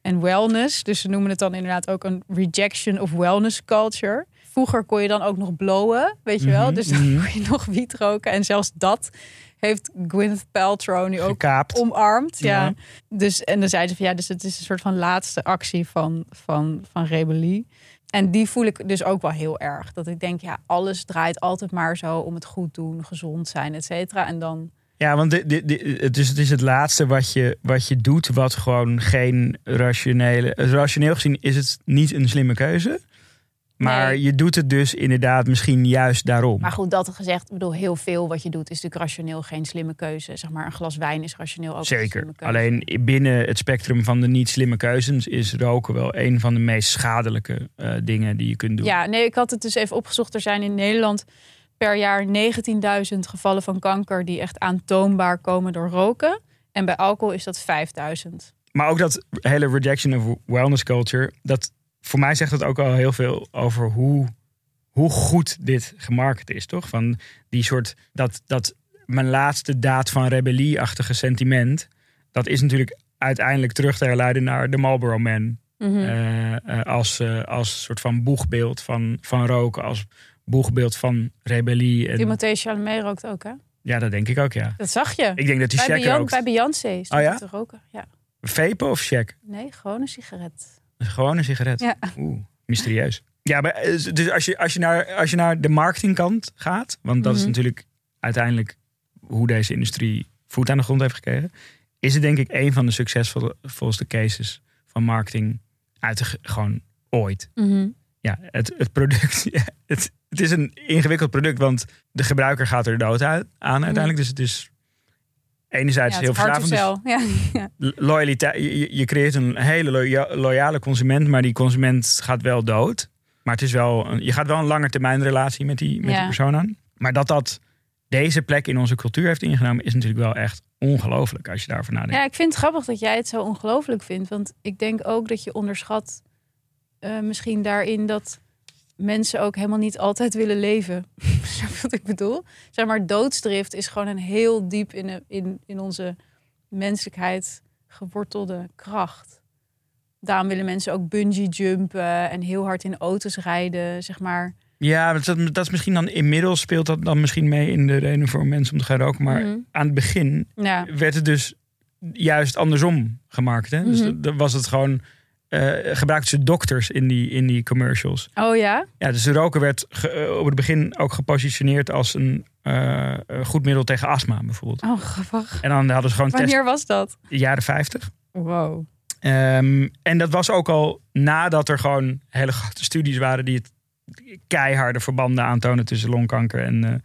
en wellness. Dus ze noemen het dan inderdaad ook een rejection of wellness culture. Vroeger kon je dan ook nog blowen, weet je wel. Mhm, Dus dan mhm. kon je nog wiet roken. En zelfs dat heeft Gwyneth Paltrow nu ook gekaapt. omarmd. Ja. Ja. Dus, en dan zeiden ze van ja, dus het is een soort van laatste actie van, van, van rebellie. En die voel ik dus ook wel heel erg. Dat ik denk, ja, alles draait altijd maar zo om het goed doen, gezond zijn, et cetera. En dan, Ja, want dit, dit, dit- het, is, het is het laatste wat je, wat je doet, wat gewoon geen rationele. Rationeel gezien is het niet een slimme keuze. Maar Nee. je doet het dus inderdaad misschien juist daarom. maar goed, dat gezegd, ik bedoel, heel veel wat je doet is natuurlijk rationeel geen slimme keuze. Zeg maar, een glas wijn is rationeel ook Zeker. slimme keuze. Alleen binnen het spectrum van de niet slimme keuzes is roken wel een van de meest schadelijke eh, dingen die je kunt doen. Ja, nee, ik had het dus even opgezocht. Er zijn in Nederland per jaar 19.000 gevallen van kanker die echt aantoonbaar komen door roken. En bij alcohol is dat 5000. Maar ook dat hele rejection of wellness culture, dat voor mij zegt dat ook al heel veel over hoe, hoe goed dit gemarket is, toch? Van die soort, dat, dat mijn laatste daad van rebellie-achtige sentiment, dat is natuurlijk uiteindelijk terug te herleiden naar de Marlboro Man. Mhm. Eh, eh, als, eh, als soort van boegbeeld van, van roken, als boegbeeld van rebellie. En, Timothée Chalamet rookt ook, hè? ja, dat denk ik ook, ja. Dat zag je. Ik denk dat die bij, Shaq rookt. bij Beyoncé stond Oh ja? hij te roken. Ja. Vapen of check? Nee, gewoon een sigaret. Gewoon een sigaret. Ja. Oeh, mysterieus. Ja, maar, eh, dus als je, als, je naar, als je naar de marketingkant gaat, want dat is Mhm. natuurlijk uiteindelijk hoe deze industrie voet aan de grond heeft gekregen, is het denk ik een van de succesvolste cases van marketing uit de, ge- gewoon ooit. Ja, het, het product, ja, het, het is een ingewikkeld product, want de gebruiker gaat er dood aan uiteindelijk. Dus het is enerzijds Ja, heel verslavend. dus. Ja. Ja. loyaliteit. Je, creëert een hele loya- loyale consument, maar die consument gaat wel dood. Maar het is wel, een- je gaat wel een lange termijn relatie met die, met die persoon aan. Maar dat dat deze plek in onze cultuur heeft ingenomen, is natuurlijk wel echt ongelooflijk als je daarover nadenkt. Ja, ik vind het grappig dat jij het zo ongelooflijk vindt. Want ik denk ook dat je onderschat eh, misschien daarin dat mensen ook helemaal niet altijd willen leven. Snap wat ik bedoel? Zeg maar, doodsdrift is gewoon een heel diep in, de- in, in onze menselijkheid gewortelde kracht. Daarom willen mensen ook bungee jumpen en heel hard in auto's rijden, zeg maar. Ja, dat, dat is misschien dan inmiddels speelt dat dan misschien mee in de reden voor mensen om te gaan roken. Maar Mhm. aan het begin Ja, werd het dus juist andersom gemaakt. Hè? Dus Mhm. dan was het gewoon. Eh gebruikten ze dokters in die, in die commercials. oh ja? Ja, dus roken werd ge- eh, op het begin ook gepositioneerd als een eh, een goed middel tegen astma bijvoorbeeld. Oh, grappig. En dan hadden ze gewoon test Wanneer was dat? jaren 50. Wow. Ehm, en dat was ook al nadat er gewoon hele grote studies waren die het keiharde verbanden aantonen tussen longkanker en,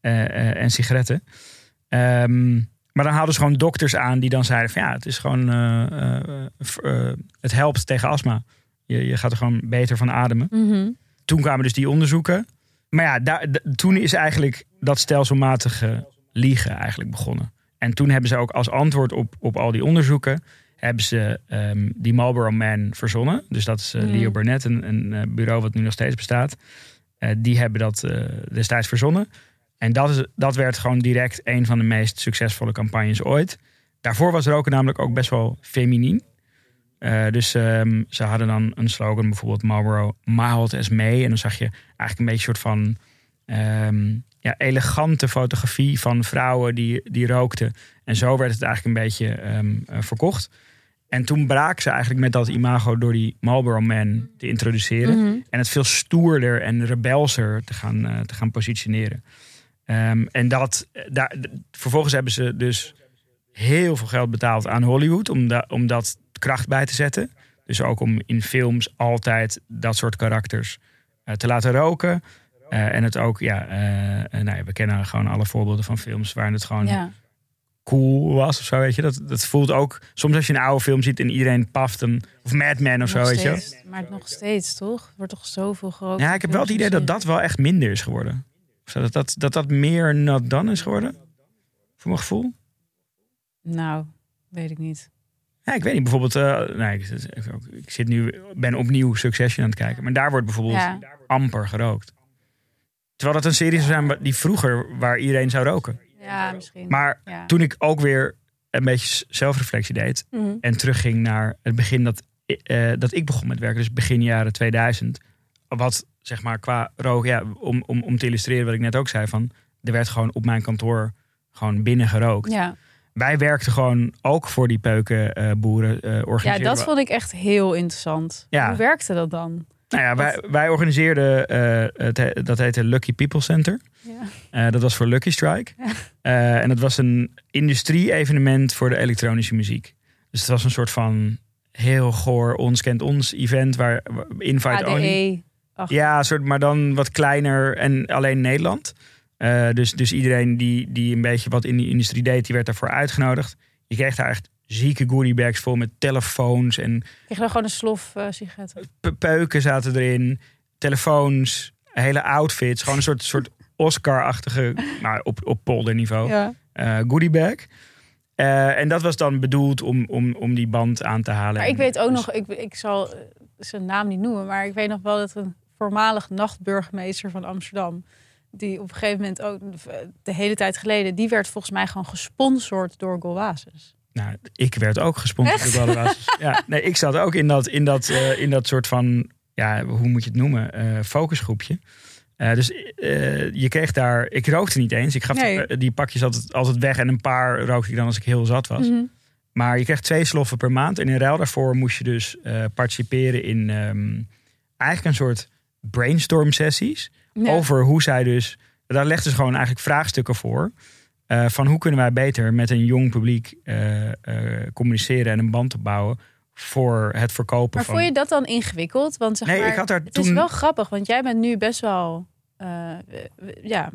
en sigaretten. Ehm, maar dan haalden ze gewoon dokters aan die dan zeiden van ja, het is gewoon, eh, eh, eh, het helpt tegen astma. Je, je gaat er gewoon beter van ademen. Mhm. Toen kwamen dus die onderzoeken. Maar ja, daar, toen is eigenlijk dat stelselmatige liegen eigenlijk begonnen. En toen hebben ze ook als antwoord op, op al die onderzoeken... hebben ze ehm, die Marlboro Man verzonnen. Dus dat is Mhm. Leo Burnett, een, een bureau wat nu nog steeds bestaat. Die hebben dat destijds verzonnen. En dat, is, dat werd gewoon direct een van de meest succesvolle campagnes ooit. Daarvoor was roken namelijk ook best wel feminien. Eh, dus ehm, ze hadden dan een slogan, bijvoorbeeld Marlboro Mild as May. En dan zag je eigenlijk een beetje een soort van ehm, ja, elegante fotografie van vrouwen die, die rookten. En zo werd het eigenlijk een beetje ehm, eh, verkocht. En toen braak ze eigenlijk met dat imago door die Marlboro Man te introduceren. Mhm. En het veel stoerder en rebelser te gaan, eh, te gaan positioneren. Ehm, en dat, eh, daar, vervolgens hebben ze dus heel veel geld betaald aan Hollywood om, da- om dat kracht bij te zetten. Dus ook om in films altijd dat soort karakters eh, te laten roken. Eh, en het ook, ja, eh, nou ja, we kennen gewoon alle voorbeelden van films waarin het gewoon Ja. cool was of zo, weet je. Dat, dat voelt ook, soms als je een oude film ziet en iedereen paft hem, of Mad Men of zo, Nog weet je. steeds, Maar nog steeds, toch? Er wordt toch zoveel gerookt? Ja, ik heb wel het idee dat dat wel echt minder is geworden. Dat, dat, meer not done is geworden. Voor mijn gevoel. Nou, weet ik niet. Ja, ik weet niet. Bijvoorbeeld, eh, nee, ik, zit nu, ben opnieuw Succession aan het kijken. Maar daar wordt bijvoorbeeld Ja. amper gerookt. Terwijl dat een serie zou zijn die vroeger waar iedereen zou roken. Ja, misschien. Maar ja. toen ik ook weer een beetje zelfreflectie deed Mhm. en terugging naar het begin dat, eh, dat ik begon met werken, dus begin jaren 2000. Wat zeg maar qua rook, ja, om, om, om te illustreren wat ik net ook zei, van er werd gewoon op mijn kantoor gewoon binnen gerookt. Ja. Wij werkten gewoon ook voor die peukenboeren. eh ja, organiseerden dat we- vond ik echt heel interessant. Ja. Hoe werkte dat dan? Nou ja, wij, wij organiseerden, eh, het, he- dat heette Lucky People Center. Ja. Eh, dat was voor Lucky Strike. Ja. Eh, en dat was een industrie-evenement voor de elektronische muziek. Dus het was een soort van heel goor, ons kent ons event, waar waar- invite only. Ja, soort, maar dan wat kleiner en alleen Nederland. Eh, dus, dus iedereen die, die een beetje wat in die industrie deed, die werd daarvoor uitgenodigd. Je kreeg daar echt zieke goodiebags vol met telefoons en Kreeg je dan gewoon een slof eh, sigaretten? pe- peuken zaten erin, telefoons, hele outfits. Gewoon een soort, soort Oscar-achtige, nou, op, op polderniveau, Ja. goodiebag. Eh, en dat was dan bedoeld om, om, om die band aan te halen. Maar ik weet ook dus- nog, ik, ik zal zijn naam niet noemen, maar ik weet nog wel dat een voormalig nachtburgemeester van Amsterdam, die op een gegeven moment ook de hele tijd geleden, die werd volgens mij gewoon gesponsord door Golwasis. Nou, ik werd ook gesponsord door Ballerwassers. Ja, nee, ik zat ook in dat, in dat, eh, in dat soort van, ja, hoe moet je het noemen, eh, focusgroepje. Eh, dus je kreeg daar, ik rookte niet eens. Ik gaf Nee. die pakjes altijd, altijd weg en een paar rookte ik dan als ik heel zat was. Mhm. Maar je kreeg twee sloffen per maand. En in ruil daarvoor moest je dus participeren in ehm, eigenlijk een soort brainstorm sessies. Over hoe zij dus, daar legden ze gewoon eigenlijk vraagstukken voor. eh, van hoe kunnen wij beter met een jong publiek eh, eh, communiceren en een band opbouwen voor het verkopen Maar van. vond je dat dan ingewikkeld? Want zeg nee, maar, ik had daar het toen. is wel grappig, want jij bent nu best wel, ja,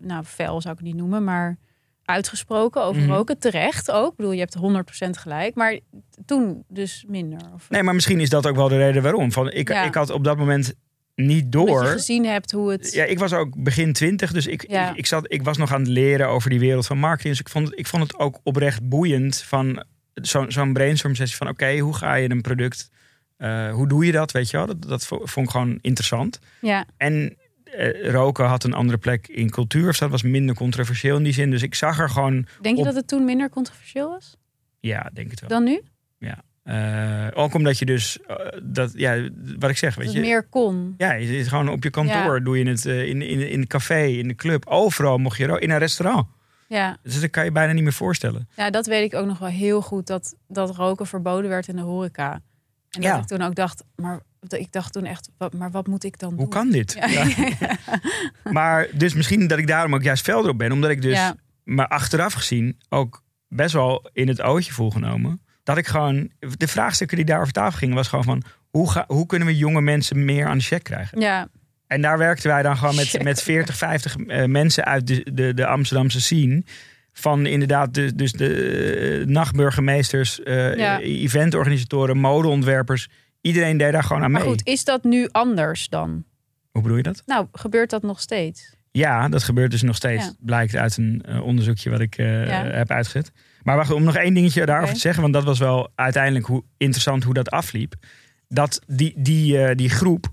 nou, fel zou ik het niet noemen, maar uitgesproken over Mhm. roken. Terecht ook. Ik bedoel, je hebt 100% gelijk. Maar toen dus minder. Of, Nee, maar misschien is dat ook wel de reden waarom. Van, ik, Ja. ik had op dat moment niet Omdat door. je gezien hebt hoe het... Ja, ik was ook begin twintig, dus ik, Ja. ik, ik, zat, ik was nog aan het leren over die wereld van marketing. Dus ik vond, het- ik vond het ook oprecht boeiend van zo'n zo'n brainstorm sessie van oké, hoe ga je een product, eh, hoe doe je dat, weet je wel? Dat, dat vo- vond ik gewoon interessant. ja. En eh, roken had een andere plek in cultuur, of dat was minder controversieel in die zin. Dus ik zag er gewoon, Denk je op- dat het toen minder controversieel was ja, denk het wel. dan nu? Eh, ook omdat je dus, eh, dat, ja, wat ik zeg, weet je. meer kon. Ja, je zit gewoon op je kantoor, Ja. doe je het eh, in, in, in het café, in de club, overal mocht je roken, in een restaurant. Ja. Dus dat kan je bijna niet meer voorstellen. ja, dat weet ik ook nog wel heel goed. Dat, dat roken verboden werd in de horeca. En dat Ja. ik toen ook dacht, maar ik dacht toen echt, wat, maar wat moet ik dan doen? Hoe kan dit? Ja. Ja. Maar dus misschien dat ik daarom ook juist fel erop ben. Omdat ik dus, maar achteraf gezien, ook best wel in het ootje voel genomen. Dat ik gewoon, de vraagstukken die daar over tafel gingen, was gewoon van... Hoe, ga, hoe kunnen we jonge mensen meer aan de check krijgen? Ja, En daar werkten wij dan gewoon met, Check. met 40, 50 eh, mensen uit de, de, de Amsterdamse scene. Van inderdaad de, dus de eh, nachtburgemeesters, eh, Ja. eventorganisatoren, modeontwerpers. Iedereen deed daar gewoon aan maar mee. goed, is dat nu anders dan? Hoe bedoel je dat? Nou, gebeurt dat nog steeds? Ja, dat gebeurt dus nog steeds. Ja. Blijkt uit een onderzoekje wat ik Ja. heb uitgezet. Maar wacht, om nog één dingetje daarover te zeggen. Want dat was wel uiteindelijk hoe interessant hoe dat afliep. Dat die, die, eh, die groep,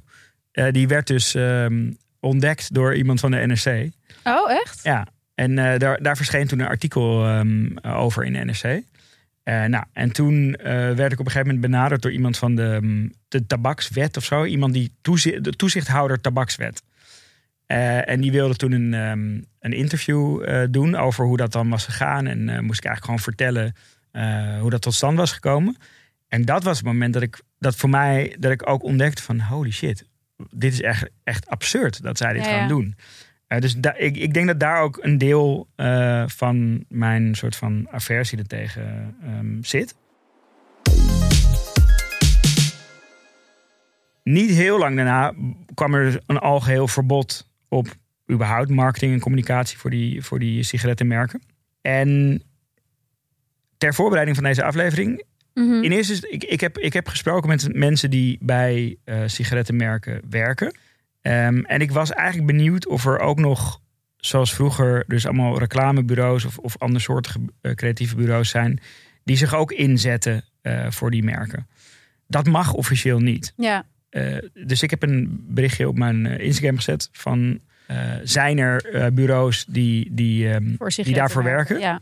eh, die werd dus ehm, ontdekt door iemand van de NRC. Oh, echt? Ja, en eh, daar, daar verscheen toen een artikel ehm, over in de NRC. Nou, en toen werd ik op een gegeven moment benaderd door iemand van de, mm, de tabakswet of zo. Iemand die toezicht, de toezichthouder tabakswet. Eh, en die wilde toen een, ehm, een interview eh, doen over hoe dat dan was gegaan. En eh, moest ik eigenlijk gewoon vertellen hoe dat tot stand was gekomen. En dat was het moment dat ik dat voor mij dat ik ook ontdekte van holy shit, dit is echt, echt absurd dat zij dit Ja, gaan ja. doen. Dus ik, ik denk dat daar ook een deel van mijn soort van aversie er tegen ehm, zit. Niet heel lang daarna kwam er een algeheel verbod op überhaupt marketing en communicatie voor die, voor die sigarettenmerken. En ter voorbereiding van deze aflevering Mhm. in eerste ik, ik, heb, ik heb gesproken met mensen die bij eh, sigarettenmerken werken. Ehm, en ik was eigenlijk benieuwd of er ook nog, zoals vroeger, dus allemaal reclamebureaus of, of andersoortige eh, creatieve bureaus zijn, die zich ook inzetten eh, voor die merken. Dat mag officieel niet. Ja, Eh, dus ik heb een berichtje op mijn eh, Instagram gezet van eh, zijn er bureaus die, die, ehm, die daarvoor werken. Ja.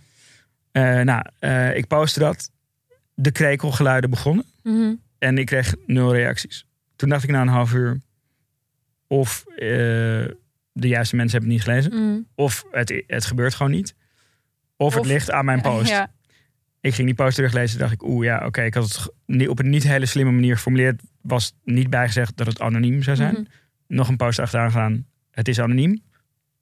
Nou, ik postte dat. De krekelgeluiden begonnen. Mhm. En ik kreeg nul reacties. Toen dacht ik na een half uur... of de juiste mensen hebben het niet gelezen... Mhm. of het, het gebeurt gewoon niet... of, het Of- ligt aan mijn post. Ja. Ik ging die post teruglezen dacht ik... oeh ja, oké, ik had het op een niet hele slimme manier geformuleerd... was niet bijgezegd dat het anoniem zou zijn. Mhm. Nog een post achteraan gedaan, het is anoniem.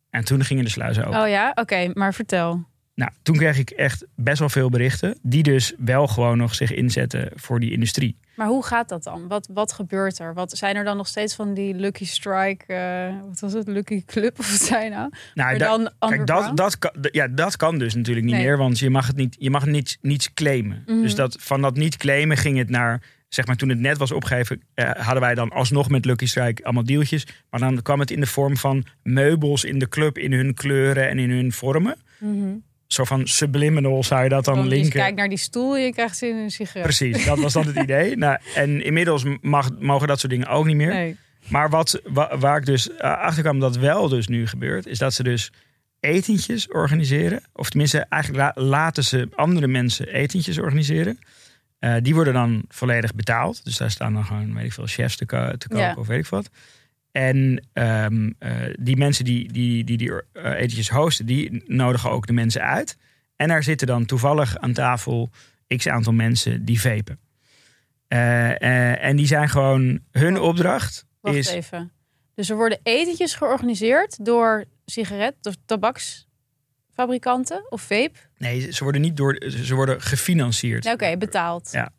En toen gingen de sluizen open. Oh ja, oké, maar vertel. Nou, toen kreeg ik echt best wel veel berichten... die dus wel gewoon nog zich inzetten voor die industrie. Maar hoe gaat dat dan? Wat, wat gebeurt er? Wat, zijn er dan nog steeds van die Lucky Strike, eh, wat was het, Lucky Club of wat zijn nou? Nou, dan Kijk, dat, dat, kan, ja, dat kan dus natuurlijk niet Nee. meer, want je mag het niet, je mag niets, niets claimen. Mhm. Dus dat, van dat niet claimen ging het naar, zeg maar, toen het net was opgegeven, eh, hadden wij dan alsnog met Lucky Strike allemaal deeltjes. Maar dan kwam het in de vorm van meubels in de club, in hun kleuren en in hun vormen. Mhm. Zo van subliminal zou je dat dan dus linken. kijk naar die stoel, je krijgt zin in een sigaret. Precies, dat was dan het idee. Nou, en inmiddels mag, mogen dat soort dingen ook niet meer. Nee. Maar wat, wa- waar ik dus eh, achter kwam dat wel dus nu gebeurt, is dat ze dus etentjes organiseren. Of tenminste, eigenlijk la- laten ze andere mensen etentjes organiseren. Eh, die worden dan volledig betaald. Dus daar staan dan gewoon, weet ik veel, chefs te, te kopen Ja. of weet ik wat. En ehm, eh, die mensen die die, die, die eh, etentjes hosten, die nodigen ook de mensen uit. En daar zitten dan toevallig aan tafel x aantal mensen die vapen. Eh, en die zijn gewoon, hun opdracht Wacht is... even. Dus er worden etentjes georganiseerd door sigaret, of tabaksfabrikanten of vape. Nee, ze worden niet door, ze worden gefinancierd. Oké, betaald. Ja.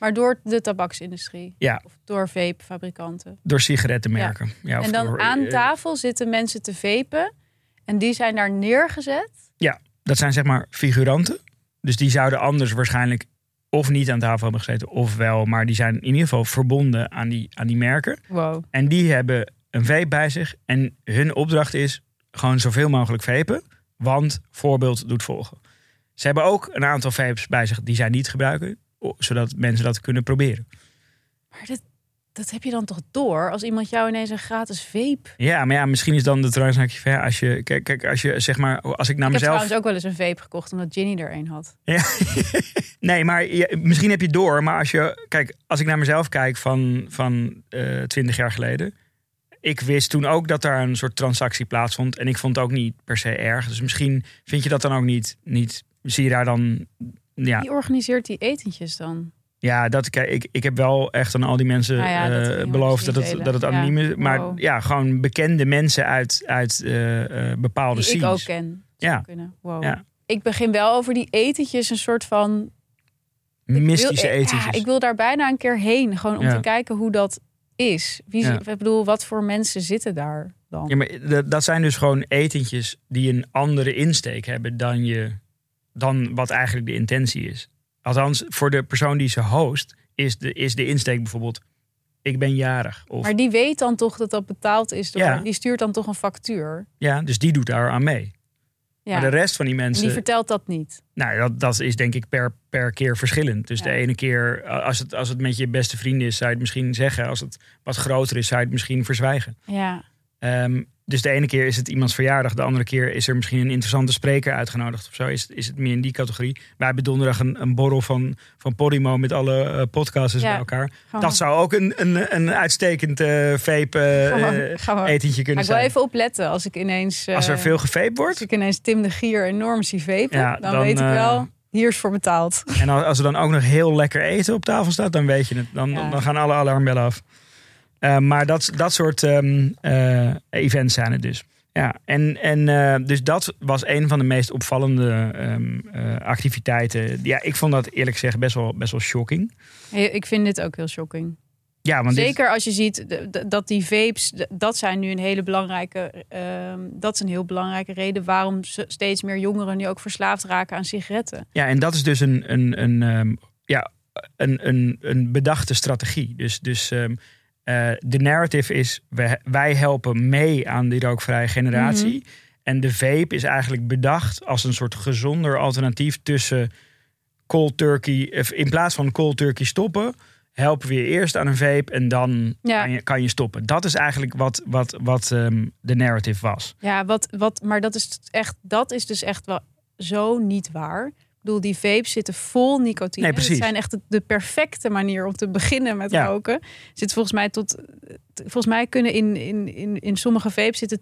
Maar door de tabaksindustrie. Ja. Of door vapefabrikanten. Door sigarettenmerken. Ja. en dan door, aan eh, tafel zitten mensen te vapen. En die zijn daar neergezet. Dat zijn zeg maar figuranten. Dus die zouden anders waarschijnlijk of niet aan tafel hebben gezeten, of wel. Maar die zijn in ieder geval verbonden aan die, aan die merken. Wow. En die hebben een vape bij zich. En hun opdracht is gewoon zoveel mogelijk vapen. Want voorbeeld doet volgen. Ze hebben ook een aantal vapes bij zich die zij niet gebruiken. Zodat mensen dat kunnen proberen. Maar dat, dat heb je dan toch door als iemand jou ineens een gratis vape. Ja, maar ja, misschien is dan de transactie ver. Als je, kijk, kijk, als je zeg maar, als ik naar ik heb mezelf. trouwens ook wel eens een vape gekocht omdat Ginny er een had. Ja. nee, maar misschien heb je door. Maar als je, kijk, als ik naar mezelf kijk van, van eh 20 jaar geleden. Ik wist toen ook dat daar een soort transactie plaatsvond. En ik vond het ook niet per se erg. Dus misschien vind je dat dan ook niet. niet zie je daar dan. Ja, Wie organiseert die etentjes dan? ja dat, kijk, ik, ik heb wel echt aan al die mensen Nou ja, dat eh, beloofd dat het, dat het anoniem Ja. is. Maar Wow. ja, gewoon bekende mensen uit, uit eh, eh, bepaalde Die ik scenes. ook ken. Ja. Wow. Ja. Ik begin wel over die etentjes een soort van... ik Mystische wil, etentjes. Ja, ik wil daar bijna een keer heen. Gewoon om te kijken hoe dat is. Wie. Ik bedoel, wat voor mensen zitten daar dan? Ja, maar dat, dat zijn dus gewoon etentjes die een andere insteek hebben dan, je, dan wat eigenlijk de intentie is. Althans, voor de persoon die ze host, is de, is de insteek bijvoorbeeld: ik ben jarig. Of, Maar die weet dan toch dat dat betaald is door... Ja. Die stuurt dan toch een factuur. ja, dus die doet daar aan mee. Ja. Maar de rest van die en mensen, die vertelt dat niet. nou, dat, dat is denk ik per, per keer verschillend. Dus Ja. de ene keer, als het, als het met je beste vrienden is, zou je het misschien zeggen. Als het wat groter is, zou je het misschien verzwijgen. Ja. Ehm, dus de ene keer is het iemands verjaardag, de andere keer is er misschien een interessante spreker uitgenodigd of zo. Is, is het meer in die categorie. Wij hebben donderdag een, een borrel van, van Podimo met alle eh, podcasters Ja. bij elkaar. Dat zou ook een, een, een uitstekend eh vape eh, etentje kunnen ik wel zijn. even opletten als ik ineens... Als er veel Als wordt. ik ineens Tim de Gier enorm zie vapen, Ja, dan, dan, weet ik wel, hier is voor betaald. En als als er dan ook nog heel lekker eten op tafel staat, dan weet je het. Dan, Ja. dan gaan alle alarmbellen af. Eh, maar dat, dat soort eh, events zijn het dus. Ja, en, en eh, dus dat was een van de meest opvallende ehm, eh, activiteiten. Ja, ik vond dat eerlijk gezegd best wel, best wel shocking. Ik vind dit ook heel shocking. Ja, want dit- Zeker als je ziet dat die vapes, dat zijn nu een hele belangrijke, ehm, dat is een heel belangrijke reden waarom steeds meer jongeren nu ook verslaafd raken aan sigaretten. Ja, en dat is dus een, een, een, ja, een, een, een bedachte strategie. Dus, dus de narrative is, wij, wij helpen mee aan die rookvrije generatie. En de vape is eigenlijk bedacht als een soort gezonder alternatief tussen cold turkey, of in plaats van cold turkey stoppen, helpen we je eerst aan een vape en dan Ja. kan, je, kan je stoppen. Dat is eigenlijk wat, wat, wat ehm, de narrative was. Ja, wat, wat, maar dat is echt, dat is dus echt wel zo niet waar. Ik bedoel, die vapes zitten vol nicotine. Nee, precies. Het zijn echt de, perfecte manier om te beginnen met Ja. roken. Zit volgens mij tot, volgens mij kunnen in, in, in, in sommige vapes zitten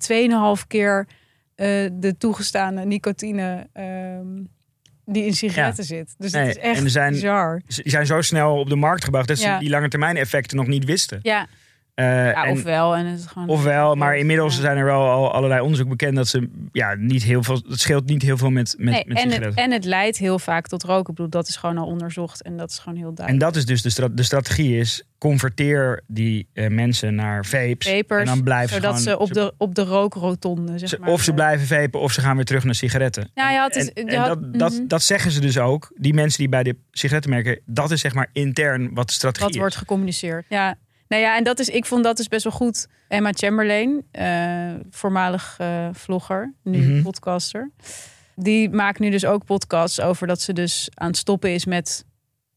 2,5 keer eh, de toegestane nicotine ehm, die in sigaretten zit. Dus Nee, het is echt en zijn- bizar. Ze die zijn zo snel op de markt gebracht dat Ja. ze die lange termijn effecten nog niet wisten. Ja, Eh, ja en- ofwel. En het is gewoon Ofwel, maar inmiddels Ja. zijn er wel al allerlei onderzoek bekend dat ze ja, niet heel veel. Het scheelt niet heel veel met, met, Nee, met en, het, sigaretten. en het leidt heel vaak tot roken. Ik bedoel, dat is gewoon al onderzocht en dat is gewoon heel En duidelijk. dat is dus de, stra- de strategie is converteer die eh, mensen naar vapes. Vapers, en dan blijven zodat ze ze gewoon, op de, op de rookrotonde, zeg ze- maar. of ze blijven vapen of ze gaan weer terug naar sigaretten. Nou ja, het is- en, je en had- dat, dat, dat zeggen ze dus ook. Die mensen die bij de sigaretten merken, dat is zeg maar intern wat de strategie is. wordt gecommuniceerd. Ja. Nou ja, en dat is, ik vond dat dus best wel goed. Emma Chamberlain, eh, voormalig eh, vlogger, nu Mhm. podcaster. Die maakt nu dus ook podcasts over dat ze dus aan het stoppen is met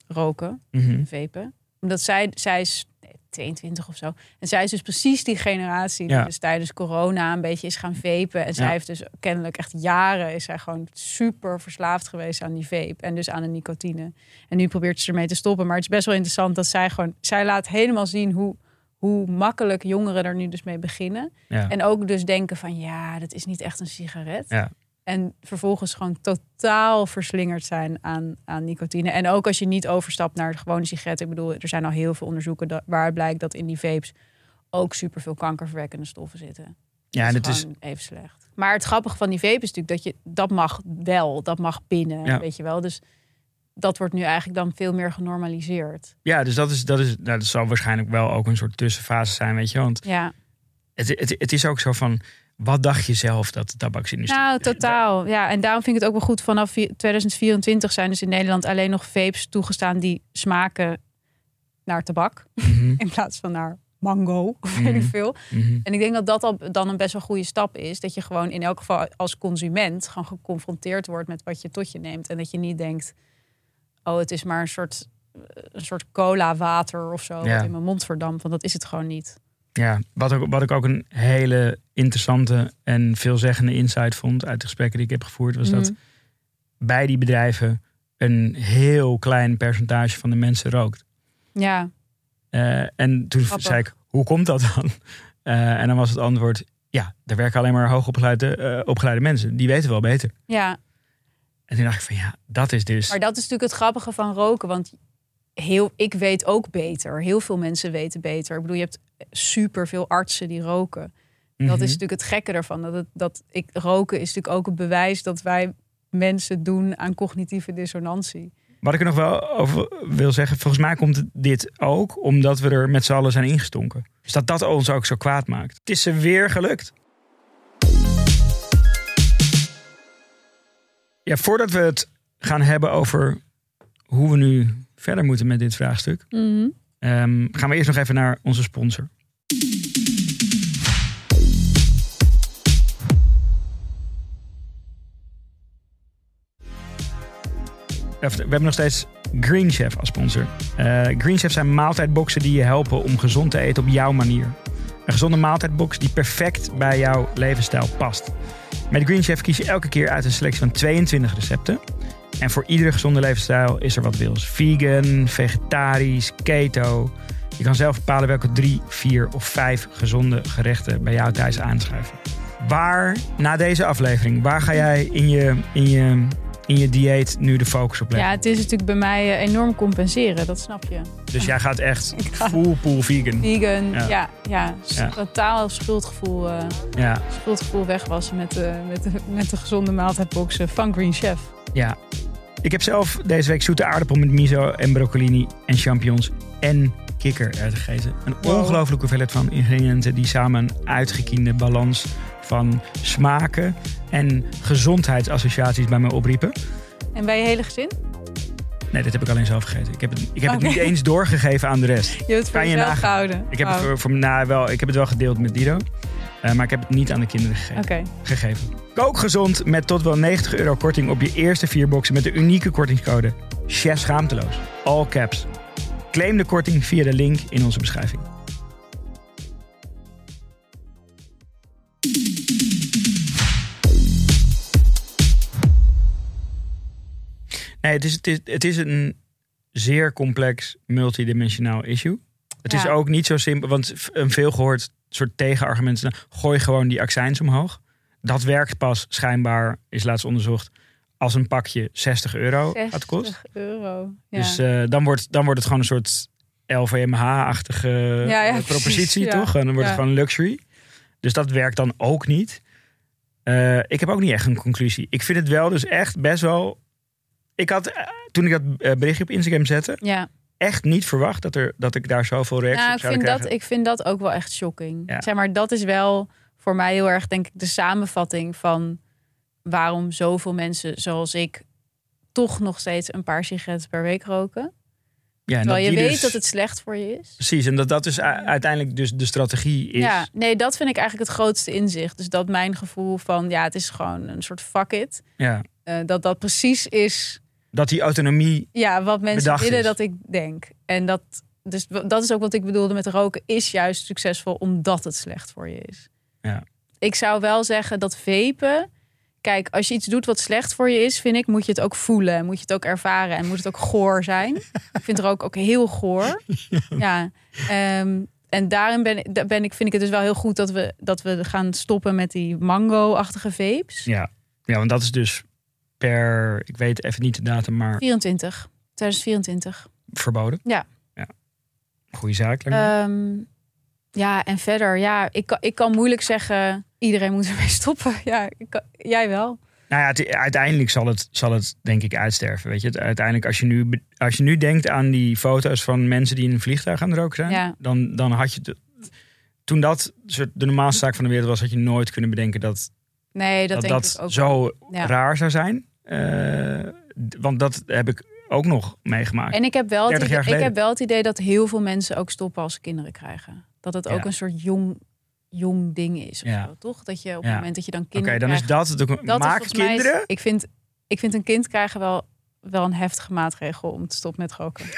roken. Mhm. vapen. Omdat zij, zij is 22 of zo. En zij is dus precies die generatie die Ja. dus tijdens corona een beetje is gaan vapen. En zij Ja. heeft dus kennelijk echt jaren is zij gewoon super verslaafd geweest aan die vape. En dus aan de nicotine. En nu probeert ze ermee te stoppen. Maar het is best wel interessant dat zij gewoon... Zij laat helemaal zien hoe, hoe makkelijk jongeren er nu dus mee beginnen. Ja. En ook dus denken van ja, dat is niet echt een sigaret. En vervolgens gewoon totaal verslingerd zijn aan, aan nicotine. En ook als je niet overstapt naar de gewone sigaretten. Ik bedoel, er zijn al heel veel onderzoeken dat, waaruit blijkt dat in die vapes ook superveel kankerverwekkende stoffen zitten. ja, en dat het is even slecht. Maar het grappige van die vape is natuurlijk dat je dat mag wel, dat mag binnen, Ja. weet je wel. Dus dat wordt nu eigenlijk dan veel meer genormaliseerd. ja, dus dat is, dat is, nou, dat zal waarschijnlijk wel ook een soort tussenfase zijn, weet je. Want Ja, het, het, het is ook zo van, wat dacht je zelf dat de tabaksindustrie... nou totaal. Ja, en daarom vind ik het ook wel goed. Vanaf vi- 2024 zijn dus in Nederland alleen nog vapes toegestaan die smaken naar tabak. Mhm, in plaats van naar mango of weet ik Mhm. veel. mhm. En ik denk dat dat al dan een best wel goede stap is. Dat je gewoon in elk geval als consument gewoon geconfronteerd wordt met wat je tot je neemt. En dat je niet denkt, oh het is maar een soort, een soort cola water of zo. Ja. Wat in mijn mond verdampt. Want dat is het gewoon niet. Ja, wat, ook, wat ik ook een hele interessante en veelzeggende insight vond uit de gesprekken die ik heb gevoerd, was dat Mhm. bij die bedrijven een heel klein percentage van de mensen rookt. Ja, Eh, en toen Grappig. zei ik, hoe komt dat dan? Eh, en dan was het antwoord, ja, er werken alleen maar hoogopgeleide eh, opgeleide mensen. Die weten wel beter. ja. En toen dacht ik van, ja, dat is dus... Maar dat is natuurlijk het grappige van roken. Want heel, ik weet ook beter. Heel veel mensen weten beter. Ik bedoel, je hebt super veel artsen die roken. Dat Mhm. is natuurlijk het gekke ervan. Dat, het, dat ik, roken is natuurlijk ook een bewijs dat wij mensen doen aan cognitieve dissonantie. Wat ik er nog wel over wil zeggen, volgens mij komt dit ook omdat we er met z'n allen zijn ingestonken. Dus dat dat ons ook zo kwaad maakt. Het is ze weer gelukt. Ja, voordat we het gaan hebben over hoe we nu verder moeten met dit vraagstuk, ehm, gaan we eerst nog even naar onze sponsor. We hebben nog steeds Green Chef als sponsor. Eh, Green Chef zijn maaltijdboxen die je helpen om gezond te eten op jouw manier. Een gezonde maaltijdbox die perfect bij jouw levensstijl past. Met Green Chef kies je elke keer uit een selectie van 22 recepten. En voor iedere gezonde levensstijl is er wat wils. Vegan, vegetarisch, keto. Je kan zelf bepalen welke drie, vier of vijf gezonde gerechten bij jou thuis aanschuiven. Waar, na deze aflevering, waar ga jij in je, in je, in je dieet nu de focus op leggen? Ja, het is natuurlijk bij mij eh, enorm compenseren, dat snap je. Dus jij gaat echt full pool vegan. Vegan, Ja. ja, ja, s- Ja. totaal schuldgevoel, eh, Ja, schuldgevoel wegwassen met de, met, de, met de gezonde maaltijdboxen van Green Chef. ja. Ik heb zelf deze week zoete aardappel met miso en broccolini en champignons en kikkererwten gegeten. Een ongelooflijke hoeveelheid van ingrediënten die samen een uitgekiende balans van smaken en gezondheidsassociaties bij me opriepen. En bij je hele gezin? Nee, dit heb ik alleen zelf gegeten. Ik heb het, ik heb het niet eens doorgegeven aan de rest. Je hebt het voor Kan je jezelf nagaan. gehouden. Ik heb, Oh, het, voor, voor, nou, wel, ik heb het wel gedeeld met Dido. Eh, maar ik heb het niet aan de kinderen gegeven. Kook gezond met tot wel 90 euro korting op je eerste vier boxen met de unieke kortingscode Chef Schaamteloos. All caps. Claim de korting via de link in onze beschrijving. Nee, het is, het is, het is een zeer complex, multidimensionaal issue. Het is ook niet zo simpel, want een veelgehoord soort tegenargument is... gooi gewoon die accijns omhoog. Dat werkt pas schijnbaar, is laatst onderzocht, als een pakje 60 euro gaat kosten. 60 euro. Ja. Dus eh, dan, wordt, dan wordt het gewoon een soort LVMH-achtige Ja, ja, eh, propositie, precies, toch? En dan wordt het gewoon luxury. Dus dat werkt dan ook niet. Eh, ik heb ook niet echt een conclusie. Ik vind het wel dus echt best wel... Ik had, toen ik dat berichtje op Instagram zette, ja. Echt niet verwacht dat, er, dat ik daar zoveel reacties Nou, op ik vind, krijgen. dat, ik vind dat ook wel echt shocking. Ja. Zeg maar, dat is wel voor mij heel erg, denk ik, de samenvatting van waarom zoveel mensen zoals ik toch nog steeds een paar sigaretten per week roken. ja, en Terwijl je weet dus- dat het slecht voor je is. Precies, en dat dat dus uiteindelijk dus de strategie is. Ja, nee, dat vind ik eigenlijk het grootste inzicht. Dus dat mijn gevoel van, ja, het is gewoon een soort fuck it. Ja. eh, dat dat precies is Dat die autonomie... ja, wat mensen willen is. dat ik denk. En dat, dus dat is ook wat ik bedoelde met roken, is juist succesvol omdat het slecht voor je is. Ja. Ik zou wel zeggen dat vapen. Kijk, als je iets doet wat slecht voor je is, vind ik, moet je het ook voelen. Moet je het ook ervaren en moet het ook goor zijn. ik vind rook ook heel goor. Ja. ehm, en daarin ben, ben ik, vind ik het dus wel heel goed dat we, dat we gaan stoppen met die mango-achtige vapes. Ja. ja, want dat is dus per... Ik weet even niet de datum, maar 24. 2024. verboden. Ja. ja. Goeie zaak. Ehm, ja, en verder, ja, ik kan, ik kan moeilijk zeggen, iedereen moet ermee stoppen. Ja, ik jij wel. Nou ja, het- uiteindelijk zal het, zal het denk ik uitsterven. Weet je, Het- uiteindelijk als je, nu, als je nu denkt aan die foto's van mensen die in een vliegtuig aan het roken zijn, Ja. dan, dan had je. de- toen dat soort de normaalste zaak van de wereld was, had je nooit kunnen bedenken dat Nee, dat, dat, denk dat ik ook. zo Ja. raar zou zijn. Eh, want dat heb ik ook nog meegemaakt. En ik heb, wel het 30 idee, ik heb wel het idee dat heel veel mensen ook stoppen als ze kinderen krijgen. Dat het ook Ja. een soort jong, jong ding is. Ja. zo, toch? Dat je op Ja. het moment dat je dan Oké, kinderen dan is krijgt, dat het ook. dat is Maak mij- kinderen. ik, vind, ik vind een kind krijgen wel, wel een heftige maatregel om te stoppen met roken.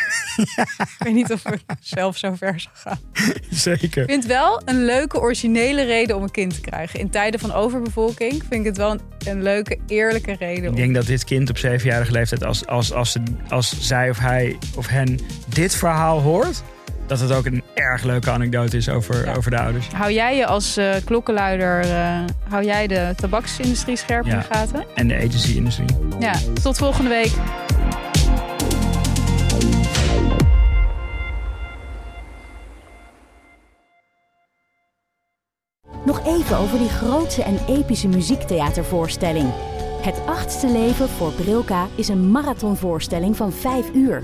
Ik weet niet of ik zelf zo ver zou gaan. Zeker. Ik vind wel een leuke, originele reden om een kind te krijgen. In tijden van overbevolking vind ik het wel een, een leuke, eerlijke reden. Ik om- denk dat dit kind op zevenjarige leeftijd, als, als, als, ze, als zij of hij of hen dit verhaal hoort, dat het ook een erg leuke anekdote is over, Ja. over de ouders. Hou jij je als eh, klokkenluider, eh, hou jij de tabaksindustrie scherp in de gaten? En de agency-industrie. Ja, tot volgende week. Nog even over die grootse en epische muziektheatervoorstelling. Het achtste leven voor Brilka is een marathonvoorstelling van 5 uur.